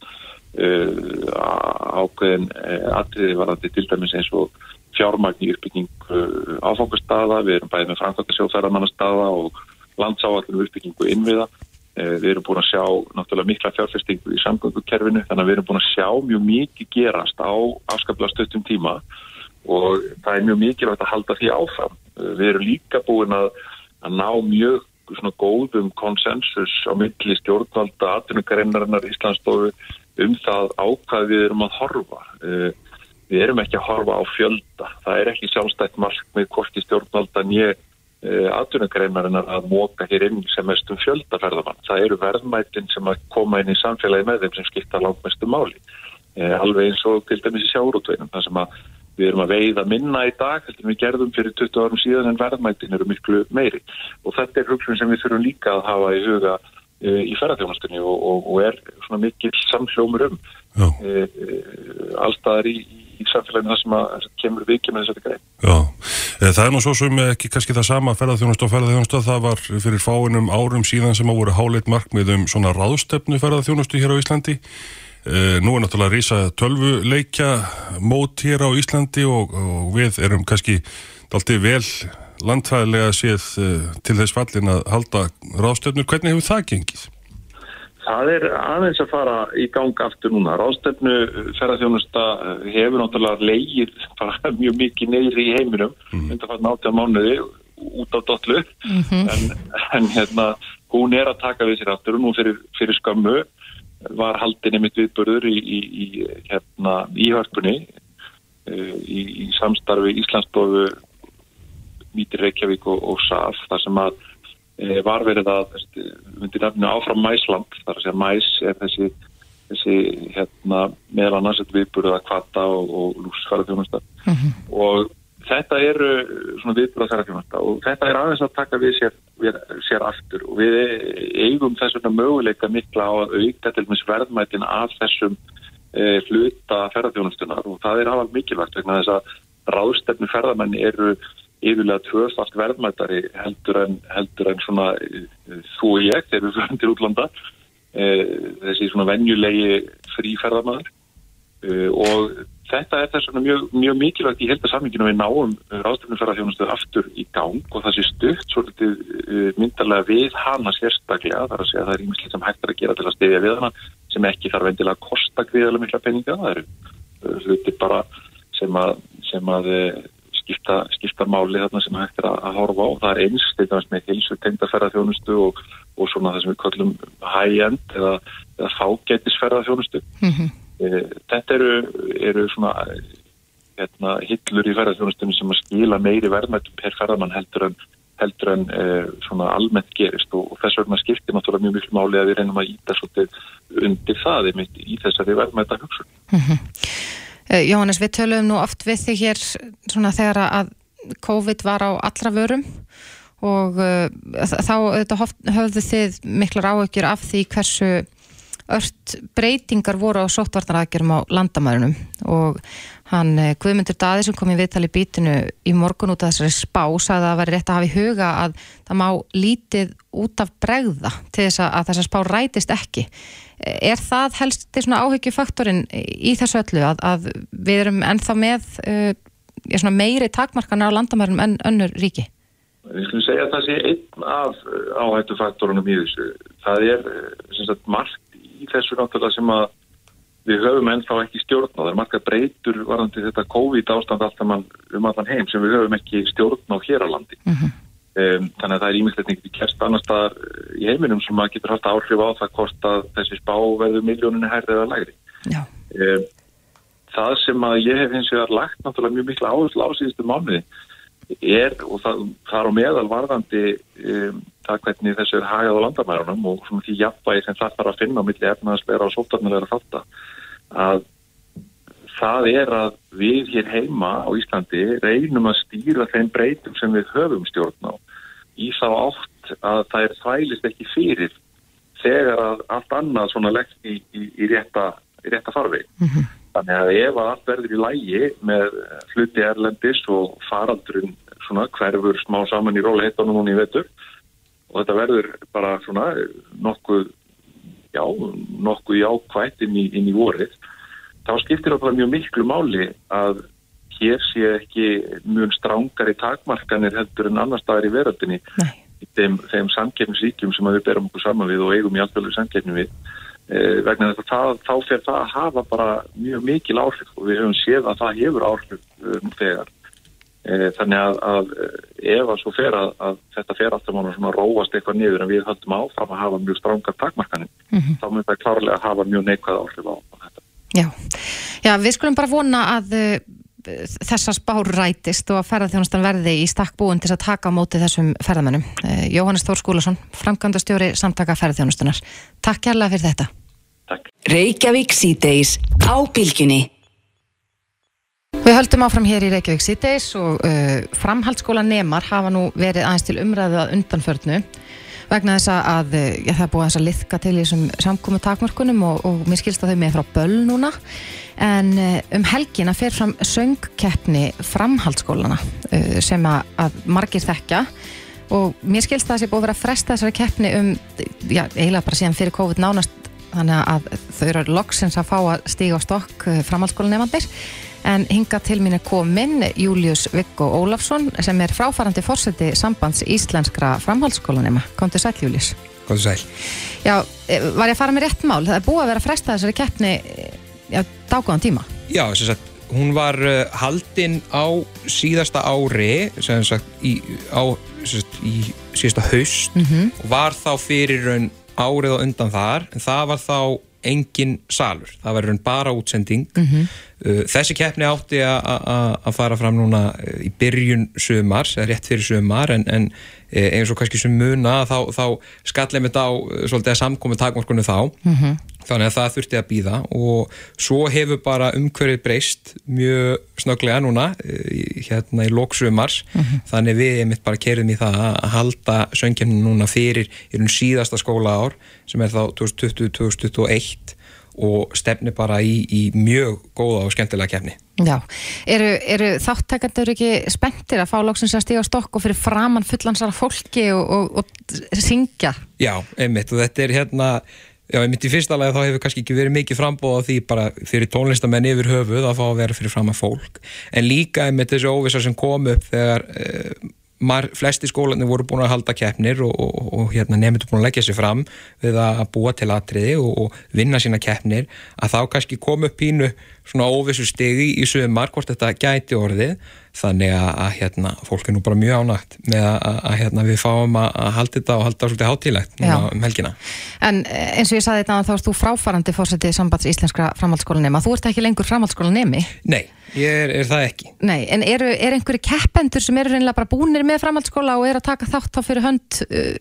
uh, ákveðin uh, atriði varandi til dæmis eins og fjármagn í uppbygging uh, áfangastada, við erum bæðið með framkvæmtasjóðferðamannastaða og landsáallinu uppbyggingu innviða. Uh, við erum búin að sjá náttúrulega mikla fjárfestingu í samgöngukerfinu þannig að við erum búin að sjá mjög mikið gerast á afskaplega stöttum tíma og það er mjög mikilvægt að halda því áfram. Uh, Við erum líka búin að, að ná mjög svona góðum konsensus á milli stjórnvalda, atvinnugarinnarinnar Íslandsstofu um það á hvað við erum að horfa. Uh, Við erum ekki að horfa á fjölda. Það er ekki sjálfstætt markmið hvort í stjórnvalda nýja atvinnugarinnarinnar að móka hér inn sem mestum fjöldaferðamann. Það eru verðmætin sem að koma inn í samfélagi með þeim sem skipta langt mestu máli. Eh, alveg eins og til dæmis í sjárótveinum þar sem að við erum að veiða minna í dag heldur við gerðum fyrir 20 árum síðan en verðmætin eru miklu meiri og þetta er hugsun sem við þurfum líka að hafa í huga e, í ferðarþjónastunni og, og, og er svona mikil samhljómur um e, allstaðar í, í samfélaginu það sem að kemur vikið með þessari grein. já. Eh, Það er nú svo sem ekki kannski það sama ferðarþjónust og ferðarþjónustu það var fyrir fáinum árum síðan sem að voru háleit markmið um svona ráðstefnu ferðarþjónustu hér á Íslandi Eh, Nú er náttúrulega rísa tölvuleikja mót hér á Íslandi og, og við erum kannski alltaf vel landfæðilega séð eh, til þess fallin að halda ráðstefnur. Hvernig hefur það gengið? Það er aðeins að fara í gang aftur núna. Ráðstefnu ferðarþjónusta hefur náttúrulega leigið bara mjög mikið neyri í heiminum mm. undan fann átja mánuði út á dollu en, en hérna, hún er að taka við sér aftur og nú fyrir, fyrir skömmu var haldin einmitt viðbörður í, í, í hérna, íhörpunni uh, í, í samstarfi Íslandsstofu Mítir Reykjavík og, og SAF þar sem að var verið að myndir nefninu áfram Mæsland þar að segja Mæs er þessi, þessi hérna, meðal annars viðbörðu að kvata og, og lúsfæra þjónusta og þetta eru svona viðbúra þjónusta og þetta er aðeins að taka við sér, við, sér aftur. Og við eigum þess vegna möguleika mikla á að auka til dæmis verðmætin af þessum e, hluta ferðarþjónustunar og það er alveg mikilvægt vegna þess að ráðstefnu ferðamenn eru yfirlega tvöfalt verðmættari heldur heldur en svona e, þú og ég þegar við fyrir til útlanda. E, þessi svona venjulegi fríferðamæður e, og þetta er þess vegna mjög, mjög mikilvægt í helda saminginu við náum ráðstöfnumferðarþjónustu aftur í gang og það sé stutt svolítið myndarlega við hana sérstaklega. Þar að segja að það er ímislegt sem hægt er að gera til að stefja við hana sem ekki þarf endilega að kosta gríðarlega mikla peninga, það eru hluti bara sem að, sem að skipta, skipta máli þarna sem hægt er að, að horfa á það er eins, þetta er með hilsu tengdaferðarþjónustu og, og svona það sem við kallum high-end eða, eða fágætisferðarþjónustu. Mm -hmm. Þetta eru, eru svona hérna, hillur í ferðarþjónustunni sem að skila meiri verðmættum per ferðarmann heldur en heldur en eh, svona almennt gerist og, og þess vegna skiptir náttúrulega mjög miklu máli að við reynum að íta svolítið undir það í þessari verðmæta hugsun. Mm -hmm. Jóhannes, við töluðum nú oft við þig hér svona þegar að COVID var á allra vörum og uh, þá höfðu þið miklar áökjur af því hversu ört breytingar voru á sóttvarnaraðgjörum á landamærunum og hann eh, Guðmundur Daði sem kom í viðtali bítinu í morgun út af þessari spá sagði að það væri rétt að hafa í huga að það má lítið út af bregða til þess að þessar spá rætist ekki. Er það helst til svona áhyggjufaktorinn í þessu öllu að, að við erum ennþá með uh, meiri takmarkana á landamærunum enn önnur ríki? Við skulum segja að það sé einn af áhættufaktorunum í þessu. Það er sagt, margt í þessu náttúrulega sem að við höfum ennþá ekki stjórn á. Það er marga breytur varðandi þetta COVID ástand alltaf mann um allan heim sem við höfum ekki stjórn á hér á landi. Mm -hmm. um, þannig að það er ímyndilegt ekki kerst annar staðar í heiminum sem að getur haft áhrif á það hvort að þessi spá veðu miljóninni hærði eða lægri. Um, það sem að ég hef hins vegar lagt náttúrulega mjög miklu áherslu á síðustu mánuði er, og það, er á meðal varðandi um, það hvernig þessu er hagað á landamærunum og svona því jafnvægi sem það þarf að finna á milli efnaðsleira og sótarnilegra þátt að það er að við hér heima á Íslandi reynum að stýra þeim breytum sem við höfum stjórn á í þá átt að það er þvælist ekki fyrir þegar að allt annað svona leggt í, í, í rétta, rétta farfi. Mm -hmm. Þannig að ef að allt verður í lægi með hluti erlendis og faraldurinn svona hverfur smá saman í róleitunum og í vetur og þetta verður bara svona nokkuð, já, nokkuð jákvægt inn í, inn í vorið, þá skiptir það mjög miklu máli að hér sé ekki mjög strángari takmarkanir heldur en annar staðar í veröldinni þeim, þeim samkeppnisvíkjum sem við berum okkur saman við og eigum í alltfjörðu samkeppni við. Eh, vegna þess að þá fer það að hafa bara mjög mikil áhrif og við höfum séð að það hefur áhrif um þegar. Eh, þannig að, að ef að svo fer að, að þetta fer alltaf mánu svona róast eitthvað niður en við höldum áfram að hafa mjög strángar takmarkanir mm -hmm. þá mun það klárlega að hafa mjög neikvæð áhrif á þetta. Já, Já við skulum bara vona að þessar spár rætist og að ferðarþjónustan verði í stakk búin til að taka á móti þessum ferðamennum. Jóhannes Þór Skúlason, framkvæmdastjóri samtaka ferðarþjónustunar. Takk kærlega fyrir þetta. Takk. Reykjavík síðdeis á bylginni. Við höldum áfram hér í Reykjavík síðdeis og uh, framhaldsskóla nemar hafa nú verið aðeins til umræðu að undanförnu vegna þess að uh, já, það er búið að að liðka til í þessum samkomi takmörkunum og, og mér skilst að þau með frá böl núna en uh, um helgina fer fram söngkeppni framhaldsskólana uh, sem að, að margir þekkja og mér skilst að það sé búið að vera að fresta þessari keppni um, já, eiginlega bara síðan fyrir COVID nánast þannig að þau eru loksins að fá að stíga á stokk uh, framhaldsskólanemandir en hinga til mín er komin Július Viggo Ólafsson sem er fráfarandi fórseti sambands íslenskra framhaldsskólanema. Kom til sæl Július. Kom til sæl. Já, e, var ég að fara með rétt mál? Það er búið að vera fresta þessari keppni já, dágóðan tíma. Já, sem sagt, hún var haldinn á síðasta ári sem sagt, í, á sagt, í síðasta haust mm -hmm. og var þá fyrir raun árið og undan þar en það var þá engin salur, það var bara útsending mm -hmm. þessi keppni átti að fara fram núna í byrjun sömars, rétt fyrir sömar en, en eins og kannski sem muna þá, þá skallið mitt á svolítið að samkomi takmarkunum þá mm -hmm. þannig að það þurfti að býða og svo hefur bara umhverfið breyst mjög snöglega núna hérna í lóksumars mm -hmm. þannig við mitt bara kerðum í það að halda söngkjemni núna fyrir í raun síðasta skóla ár sem er þá 2020-2021 og stefni bara í, í mjög góða og skemmtilega kefni. Já, eru, eru þáttækandur ekki spenntir að fá lóksins að stíga stokk og fyrir framann fullansara fólki og, og, og syngja? Já, einmitt og þetta er hérna, já einmitt í fyrsta lagi þá hefur kannski ekki verið mikið frambóð á því bara fyrir tónlistamenn yfir höfuð að fá að vera fyrir framann fólk en líka einmitt þessi óvisa sem kom upp þegar eh, mar, flesti skólanir voru búin að halda keppnir og, og, og hérna, nefndur búin að leggja sér fram við að búa til atriði og, og vinna sína keppnir að þá kannski kom upp pínu svona óvissu stegi í sögumar hvort þetta gæti orðið þannig að, að hérna, fólk er nú bara mjög ánægt með að, að hérna, við fáum að, að halda þetta og halda svolítið hátílegt um helgina. En eh, eins og ég saði þetta þá erst þú fráfarandi fórsetið sambands íslenskra framhaldsskólanema, þú ert ekki lengur framhaldsskólanemi? Nei, ég er, er það ekki. Nei, en eru, er einhverju keppendur sem eru reynilega bara búinir með framhaldsskóla og eru að taka þátt þá fyrir hönd uh,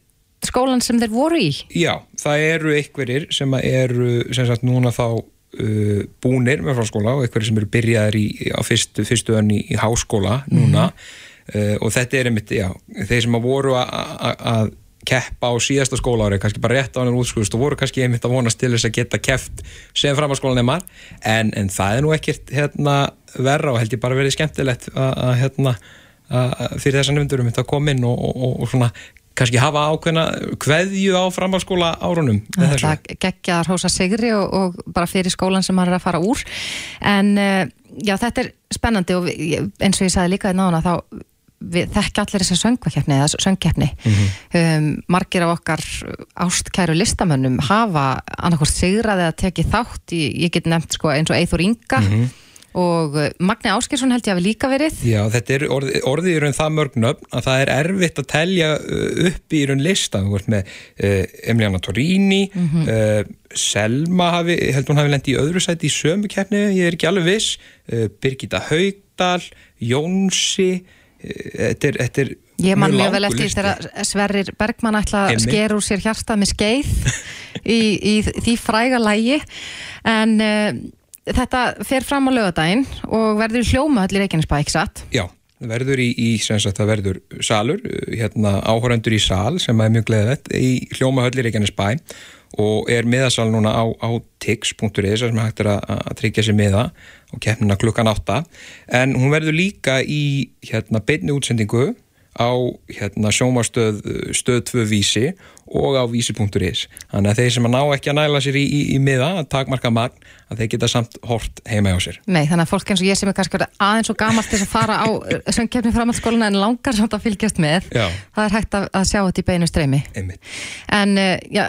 skólan sem þeir voru í? Já, það eru einhverjir sem eru sem sagt núna þá uh, búnir með fráskóla og einhverjir sem eru byrjaðir í, á fyrstu, fyrstu önn í, háskóla núna. Mm uh, og þetta er einmitt, já, þeir sem að voru að keppa á síðasta skóla ári, kannski bara rétt á hann útskust og voru kannski einmitt að vonast til þess að geta keppt sem framhalskólanemar en, en það er nú ekkert hérna, verra og held ég bara verið skemmtilegt að hérna að fyrir þessan nefndurum þetta kom inn og, og, og svona kannski hafa ákveðna hverju á framhalskóla árunum Það geggjar hósa sigri og, og bara fyrir skólan sem maður er að fara úr. En uh, já þetta er spennandi og eins og ég sagði líka í náðuna þá þekk allir þessar söngvakeppni eða söngkeppni. Mm -hmm. um, margir af okkar ástkæru listamönnum hafa annarkort sigraði að teki þátt í, ég get nefnt sko eins og Eithor Inga. Mm -hmm og eh, Magni Áskilsson held ég að við líka verið. Já, þetta er orðið, orðið í raun það mörgnöfn að það er erfitt að telja eh, upp í raun lista, með uh, Emiliana Torini mm -hmm. Selma, hafi, held hún hafi lendið í öðru sæti í sömu keppni, ég er ekki alveg viss. Birgitta Haugdal Jónsi þetta er, þetta er Ég man mjög vel eftir þegar Sverrir Bergman ætla að sker úr sér hjarta með skeið í, í því fræga lægi en þetta fer fram á lögadaginn og verður hljómahöll í Reykjanesbæ, ekki satt? Já, verður í, í sagt, það verður salur, hérna áhórandur í sal sem er mjög gleðið í hljómahöll í Reykjanesbæ og er miðasal núna á, á tix.is sem hægt er að, að tryggja sér miða og keppnina klukkan átta en hún verður líka í hérna beinni útsendingu á hérna, sjómastöð stöð 2 vísi og á vísi.is þannig að þeir sem að ná ekki að næla sér í, í, í miða, takmarka magn að þeir geta samt hort heima á sér Nei, þannig að fólk eins og ég sem er kannski aðeins og gamalt þess að fara á söngkjöfni framhaldsskóluna en langar samt að fylgjast með Já. það er hægt að, að sjá þetta í beinu streymi Einmitt. En uh, já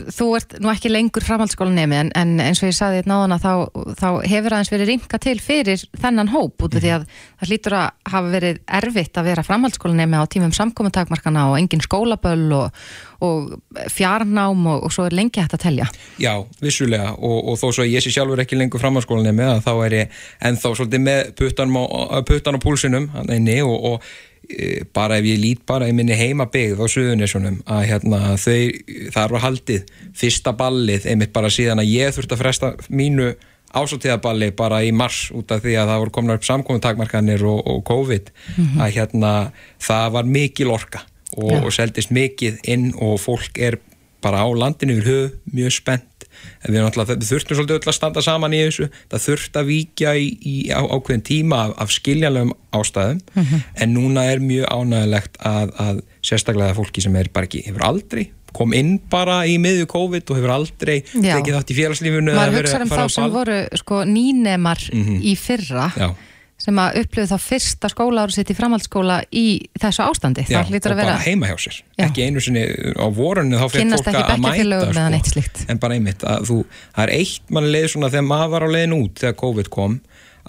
þú ert nú ekki lengur framhaldsskólanemi en, en eins og ég saði þetta náðan að þá, þá hefur aðeins verið ringa til fyrir þennan hóp út af mm. því að það hlýtur að hafa verið erfitt að vera framhaldsskólanemi á tímum samkominntakmarkana og engin skólaböll og, og fjarnám og, og svo er lengi hægt að telja. Já, vissulega og, og þó svo ég sé sjálfur ekki lengur framhaldsskólanemi þá er ég ennþá svolítið með puttan á púlsinum og bara ef ég lít bara í minni heimabegð á Suðunissunum að hérna þau, það var haldið fyrsta ballið, einmitt bara síðan að ég þurfti að fresta mínu ásáttíðaballi bara í mars út af því að það voru komin upp samkóðuntakmarkanir og, og COVID mm -hmm. að hérna það var mikil orka og, ja. og seldist mikið inn og fólk er bara á landinu yfir höfu mjög spennt en við, við þurftum svolítið öll að standa saman í þessu. Það þurft að víkja í, í á, ákveðin tíma af, af skiljanlegum ástæðum. Mm -hmm. en núna er mjög ánægilegt að, að sérstaklega fólki sem er bara ekki, hefur aldrei kom inn bara í miðju COVID og hefur aldrei tekið þátt í félagslífunu maður hugsaður um þá sem voru sko, nýnemar mm -hmm. í fyrra. Já sem að upplöfu þá fyrsta skóla ára sitt í framhaldsskóla í þessu ástandi Já, og vera... bara heima hjá sér Já. ekki einu sinni á vorunni þá fyrir fólk að mæta sko. en bara einmitt að þú, það er eitt mann leið svona þegar maður var á leiðin út þegar COVID kom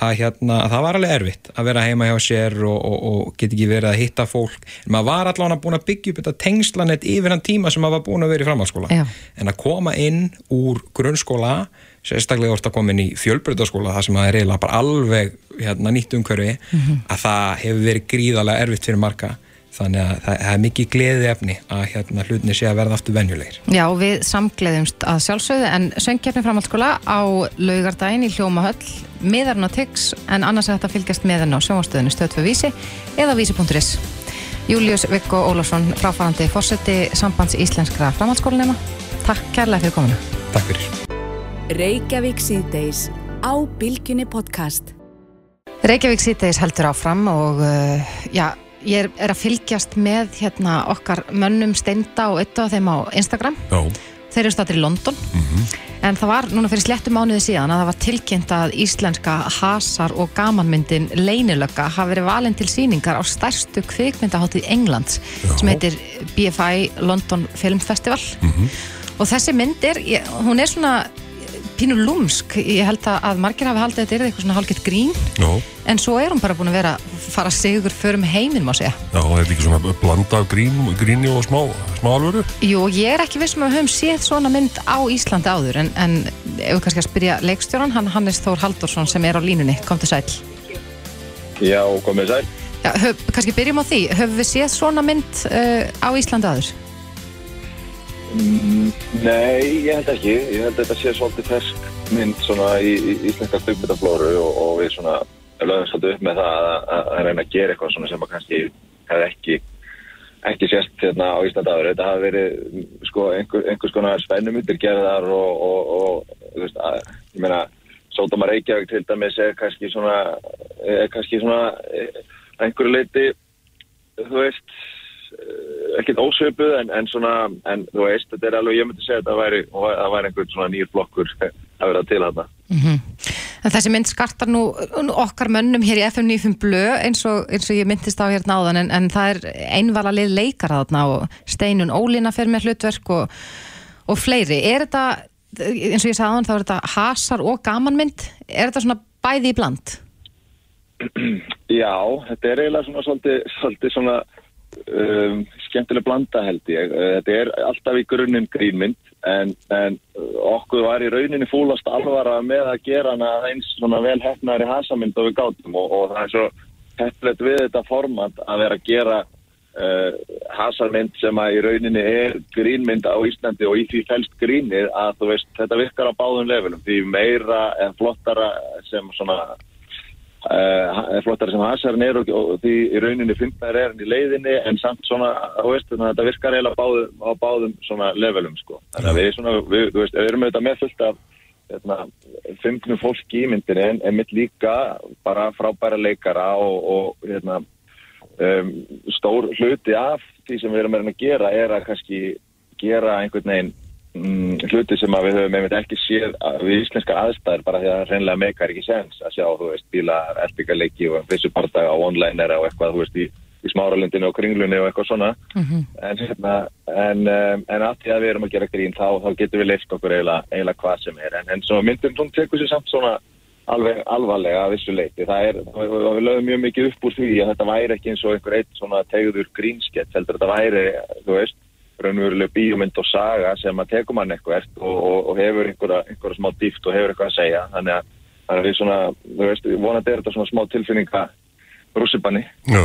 að, hérna, að það var alveg erfitt að vera heima hjá sér og, og, og get ekki verið að hitta fólk en maður var allavega búin að byggja upp þetta tengslanett yfir hann tíma sem maður var búin að vera í framhaldsskóla Já. en að koma inn úr grunnskóla sérstaklega orðið að koma inn í fjölbrytaskóla það sem að er eiginlega bara alveg hérna, nýtt umhverfi mm -hmm. að það hefur verið gríðarlega erfitt fyrir marga. Þannig að það, það er mikið gleði efni að hérna, hlutinni sé að verða aftur venjulegir. Já, við samgleðumst að sjálfsögðu en söngkjafni framhaldsskóla á laugardaginn í Hljómahöll miðarinn á TIX en annars er þetta fylgjast meðan á sjónastöðinu stöðfið vísi eða vísi.is Július Viggo Ólafsson fráfærandi fórseti sambands íslenskra framhaldsskólanema Takk kærlega fyrir komuna. Takk fyrir Reykjavík síðdeis á Bilginni podcast. Reykjavík síðdeis heldur áfram og uh, já, ég er, er að fylgjast með hérna okkar mönnum steinda og ytta á þeim á Instagram. Já. þeir eru statir í London. Mm -hmm. En það var núna fyrir slettum mánuði síðan að það var tilkynnt að íslenska hasar og gamanmyndin Leinilögga hafi verið valin til síningar á stærstu kvikmyndaháttið Englands sem heitir BFI London Film Festival. Og þessi mynd er, hún er svona pínu lúmsk, ég held að að margir hafi haldið að þetta er eitthvað svona hálfgett grín. Já, en svo er hún bara búin að vera fara sigur förum heiminn má segja. Já, þetta er ekki svona blanda af grín, gríni og smá, smá alvöru? Jú, ég er ekki vissum að við höfum séð svona mynd á Íslandi áður en, en ef við kannski að spyrja leikstjóran, hann Hannes Þór Halldórsson sem er á línunni, kom til sæl Já, komið sæl. Já, höf, kannski byrjum á því, höfum við séð svona mynd uh, á Íslandi áður? Nei, ég held ekki. Ég held að þetta sé svolítið fersk mynd svona í, íslenska kvikmyndaflóru og, og við svona lögum svolítið upp með það að, að, reyna að gera eitthvað svona sem að kannski hefði ekki ekki sést hérna á Íslandi áður. Þetta hafi verið sko einhver, einhvers konar spennumyndir gerðar og, og, og þú veist, að, ég meina Sódóma Reykjavík til dæmis er kannski svona er kannski svona eh, einhverju leiti þú veist ekkert ósöpuð en, en svona, en þú veist, þetta er alveg, ég myndi segja að það væri, það væri einhvern svona nýr flokkur að vera til þarna. En þessi mynd skartar nú okkar mönnum hér í FM 95 blö eins og, eins og ég myndist á hérna áðan en, en það er einvala lið leikara þarna og Steinun Ólína fer með hlutverk og, og fleiri. Er þetta, eins og ég sagði áðan, þá er þetta hasar og gamanmynd? Er þetta svona bæði í bland? Já, þetta er eiginlega svona svolítið, svolítið svona um, skemmtileg blanda held ég. Uh, Þetta er alltaf í grunninn grínmynd en, en uh, okkur var í rauninni fúlast alvara með að gera hana eins svona vel hefnari hasamynd og við gátum og, og það er svo hefnilegt við þetta format að vera að gera uh, hasarmynd sem að í rauninni er grínmynd á Íslandi og í því fælst grínið að veist þetta virkar á báðum levelum því meira en flottara sem svona uh, flottari sem hasarinn er og, og því í rauninni fyndnar er hann í leiðinni en samt svona, þú veist, þannig að þetta virkar eiginlega báðum, á báðum svona levelum sko. Þannig að við svona, við, veist, við erum auðvitað með fullt af hérna, fyndnum fólki í myndinni en, en mitt líka bara frábæra leikara og, og hérna, um, stór hluti af því sem við erum að gera er að kannski gera einhvern veginn hluti sem við höfum einmitt ekki séð við íslenskar aðstæður bara því að það reynlega meikar ekki sens að sjá, þú veist, bíla, erbyggarleiki og vissupartaga og online-era og eitthvað, þú veist, í, í smáralundinu og kringlunni og eitthvað svona. En, hérna, en, um, en að því að við erum að gera grín þá, þá getum við leift okkur eiginlega, eiginlega hvað sem er. En, en svo myndin hún tekur sér samt svona alveg alvarlega að vissu leiti það er, við lögum mjög mikið upp úr því að þetta væri ekki eins og einhver eitt svona tegður grínskett, heldur þetta væri þú veist, raunveruleg bíómynd og saga sem að tekum hann eitthvað og, og, og hefur einhverja, einhverja smá dýft og hefur eitthvað að segja. Þannig að það er svona, þú veist, vonandi er þetta svona smá tilfinninga rússibanni Já,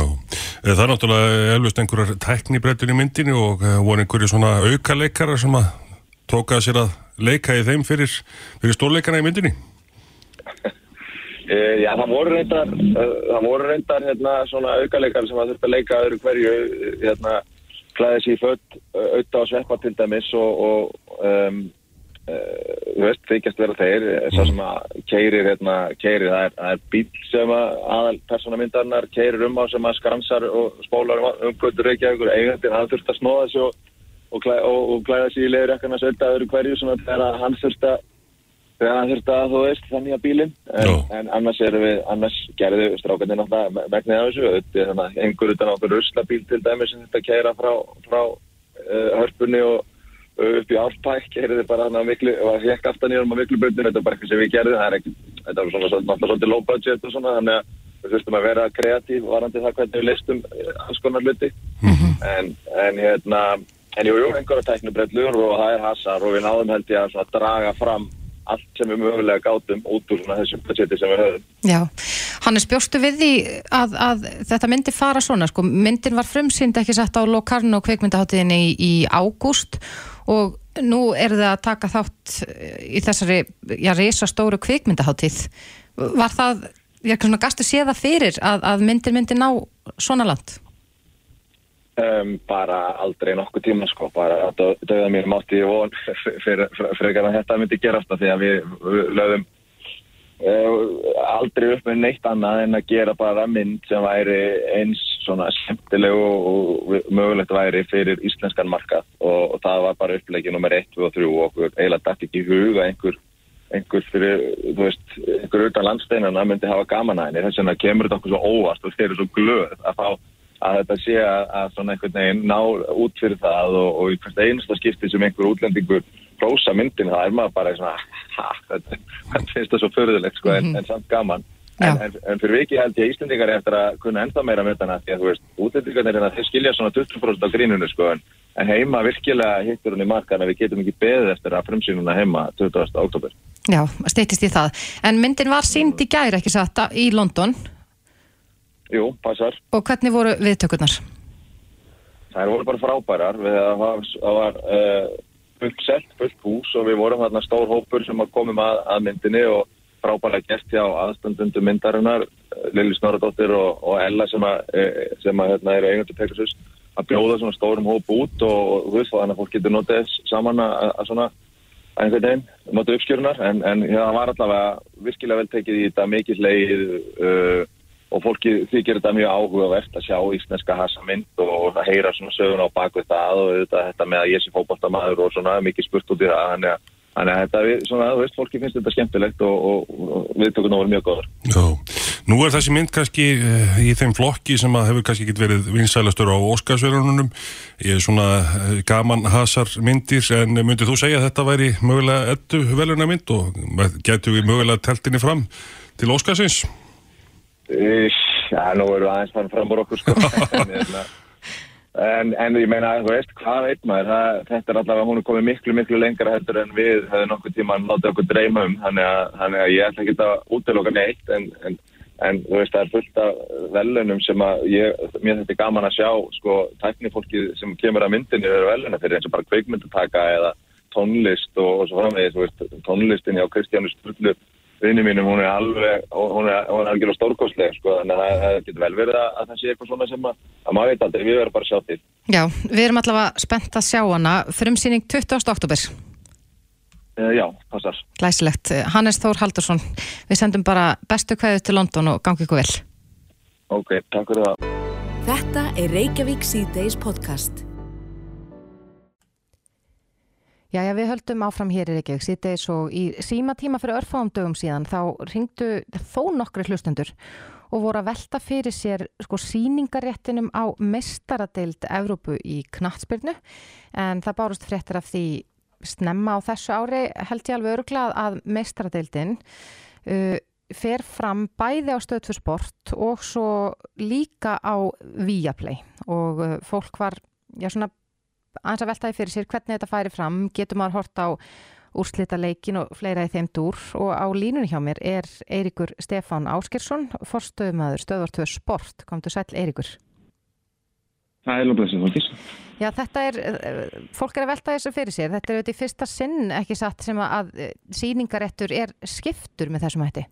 Eh, það er náttúrulega eflust einhverjar tæknibrettur í myndinni og eh, voru einhverju svona auka leikara sem að tóka sér að leika í þeim fyrir, fyrir stórleikana í myndinni. Uh, já, það voru reyndar, það voru reyndar hérna, svona aukaleikar sem að þurft að leika öðru hverju, hérna, klæði sér í uh, auðvitað og sveppa til dæmis og, og um, uh, þú veist, þykjast vera þeir, mm. svo sem að keirir, hérna, keirir, það er, er bíl sem að aðal persónamyndarnar keirir um á sem að skransar og spólar um, um göttur Reykjavíkur, eigandi, það þurft að snóða sig og, og, og, og klæða sér í leiður ekkarna sölda öðru hverju, svona þegar hann þurft að þegar hann þurfti að þú veist þannig að bílinn en, en annars erum við, annars gerðu strákandi náttúrulega megnið af þessu. Að einhver utan okkur ruslabíl til dæmis sem þetta kæra frá, frá uh, hörpunni og upp í árpæk keiriði bara þannig að miklu og hekk aftan í um að miklu bröndinu þetta er bara eitthvað sem við gerðum það er ekki, þetta var svona náttúrulega svolítið low budget og svona þannig að við þurftum að vera kreatív varandi það hvernig við leistum uh, alls konar hluti. En, en hérna en jú, jú, einhverja teknibrellur og það er hasar og við náðum held ég að draga fram allt sem við mögulega gátum út úr svona þessum budgeti sem við höfum. Já, Hannes, bjóstu við því að, að þetta myndi fara svona, sko, myndin var frumsýnd ekki sett á Locarno kveikmyndaháttiðinni í, í ágúst og nú er það að taka þátt í þessari, já, risastóru kveikmyndaháttíð. Var það, já, svona gastu séða fyrir að, að myndin myndi ná svona land? Um, bara aldrei nokkuð tíma sko, bara að dauða mér mátti ég von fyrir, að þetta myndi gerast af því að við, við lögum uh, aldrei upp með neitt annað en að gera bara mynd sem væri eins svona skemmtileg og, mögulegt væri fyrir íslenskan markað. Og, og það var bara upplegið nummer 1, 2 og 3 og okkur eiginlega dætt ekki í huga einhver einhver fyrir, þú veist, einhver utan landsteinana myndi hafa gaman að henni. Þess vegna kemur þetta okkur svo óvart og þeir eru svo glöð að fá að þetta sé að, að svona einhvern veginn ná út fyrir það og, og í hvert einasta skipti sem einhver útlendingur prósa myndin það er maður bara svona þetta, þetta finnst það svo förðulegt sko, en, en samt gaman en, en, en fyrir viki held ég Íslendingar eftir að kunna enda meira myndana því að þú veist, útlendingarnir að þeir skilja svona 20% á grínunu sko en, en heima virkilega hittur hún í markan að við getum ekki beðið eftir að frumsýnuna heima 20. oktober Já, steytist í það. En myndin var sínd í gæri ekki satt í London Jú, passar. Og hvernig voru viðtökurnar? Það voru bara frábærar. Við að það var uh, fullt sett, fullt hús og við vorum þarna stór hópur sem komum að, að myndinni og frábæra gert hjá aðstandundu myndarinnar Lili Snoradóttir og, og Ella sem, að, eh, sem að, hérna, eru eigandu Pegasus að bjóða svona stórum hóp út og þú veist þannig að fólk getur notið saman að, að svona einhvern veginn, notið uppskjörunar en, en það var allavega virkilega vel tekið í þetta mikið leið uh, og fólki þykir þetta mjög áhugavert að sjá íslenska hasa mynd og að heyra svona söguna á bakvið það og þetta, þetta með að ég sé fókbaltamaður og svona mikið spurt út í það þannig að, að þetta, svona, þú veist, fólki finnst þetta skemmtilegt og, og, og viðtökuna voru mjög góður. Já, nú er þessi mynd kannski uh, í þeim flokki sem að hefur kannski ekki verið vinsælastur á Óskarsverðunum ég er svona uh, gaman hasar myndir en myndið þú segja að þetta væri mögulega ettu veluna mynd og getur við mögulega teltinni fram til Óskarsins? Já, nú við aðeins fann fram úr okkur sko. En, hérna, en, en ég meina, þú veist, hvað veit maður það, þetta er allavega, hún er komið miklu, miklu lengra heldur en við hefði nokkuð tíma látið okkur dreyma um, þannig að, þannig að ég ætla ekki að útiloka neitt en, en, en þú veist, það er fullt af velunum sem að ég, mér þetta er gaman að sjá sko, tæknifólkið sem kemur að myndinni eru veluna fyrir eins og bara kveikmyndataka eða tónlist og, og svo framvegis, þú veist, tónlistin hjá Kristjánu Sturlu vinni mínum, hún er alveg, hún er, hún er algjörlega stórkostleg, sko, þannig að það getur vel verið að, að það sé eitthvað svona sem að, að maður veit aldrei, við verðum bara að sjá til. Já, við erum allavega spennt að sjá hana, frumsýning 20. oktober. Uh, já, passar. Glæsilegt. Hannes Þór Haldursson, við sendum bara bestu kveðu til London og gangi ykkur vel. Ok, takk fyrir það. Þetta er Reykjavík C-Days podcast. Jæja, við höldum áfram hér í Reykjavík síðdeis og í síma tíma fyrir örfáum dögum síðan þá ringdu þó nokkri hlustendur og voru að velta fyrir sér sko síningaréttinum á mestaradeild Evrópu í knatsbyrnu en það bárust fréttir af því snemma á þessu ári held ég alveg örglað að mestaradeildin uh, fer fram bæði á stöðfu sport og svo líka á Viaplay. Og uh, fólk var já svona aðeins að veltaði fyrir sér hvernig þetta færi fram, getur maður hort á úrslita leikin og fleira í þeim dúr. Og á línunni hjá mér er Eirikur Stefán Áskersson forstöðumæður stöðvartöð sport. Kom til sæl Eirikur Það er lóðblessið fólkis Já þetta er, fólk er að velta þessu fyrir sér. Þetta er auðvitað í fyrsta sinn ekki satt sem að síningarettur er skiptur með þessum hætti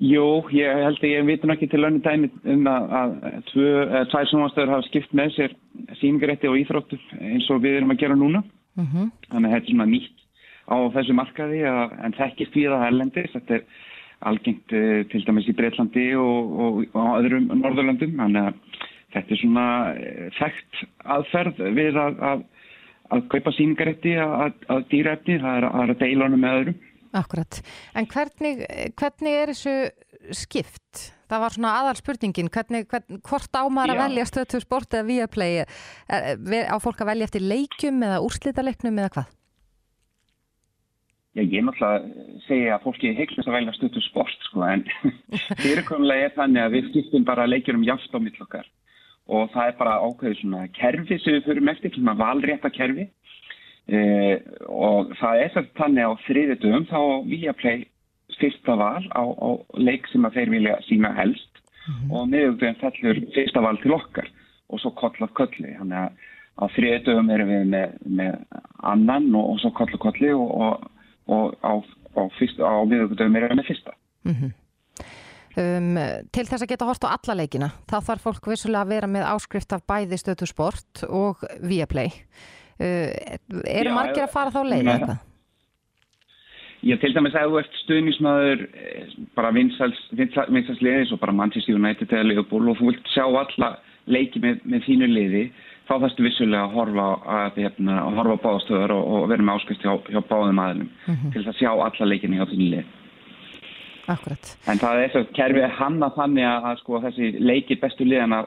Jú, ég held að ég vitum ekki til önnu dæmi um að, að tvær sjónvastöður hafa skipt með sér síningarétti og íþróttu eins og við erum að gera núna. Uh -huh. Þannig að þetta er svona nýtt á þessu markaði að, en þekkist við að erlendis. Þetta er algengt uh, til dæmis í Breitlandi og, og, og öðrum Norðurlandum. Þannig að þetta er svona uh, þekkt aðferð við að, að kaupa síningarétti að dýra efni. Það er að deila honum með öðrum. Akkurat, en hvernig, hvernig er þessu skipt? Það var svona aðal spurningin, hvernig, hvern, hvort ámar að velja stöðtur sport eða Viaplay, á fólk að velja eftir leikjum eða úrslítaleiknum eða hvað? Já, ég er náttúrulega segja að fólki heiklust að velja stöðtur sport sko, en fyrirkomlega er þannig að við skiptum bara leikjurum jást á mittlokkar og það er bara ákveðið svona kerfi sem við mest ekki, svona valrétta kerfi Eh, og það er þess þannig á þriðutum þá vilja play fyrsta val á, á leik sem að þeir vilja sína helst mm -hmm. og meðugtöðum fellur fyrsta val til okkar og svo koll af kolli þannig að á þriðutum erum við með, með annan og, og svo koll af kolli og, og, og á, á, á meðugtöðum erum við með fyrsta mm -hmm. um, Til þess að geta hort á alla leikina þá þarf fólk vissulega að vera með áskrift af bæði stötu sport og Viaplay Uh, eru margir að fara þá leið eitthvað? Ég til dæmis að þú ert stuðnismæður eh, bara vinsals liðis og bara Manchester United eða Liverpool og þú vilt sjá alla leiki með, með þínu liði þá þarfstu vissulega að horfa að, hérna, að horfa á báðastöður og, og vera með áskust hjá, hjá báðum aðlum mm -hmm. til að sjá alla leikinni hjá þínu lið. Akkurat. En það er þess að kerfið er hanna þannig að, að sko, þessi leiki bestu liðana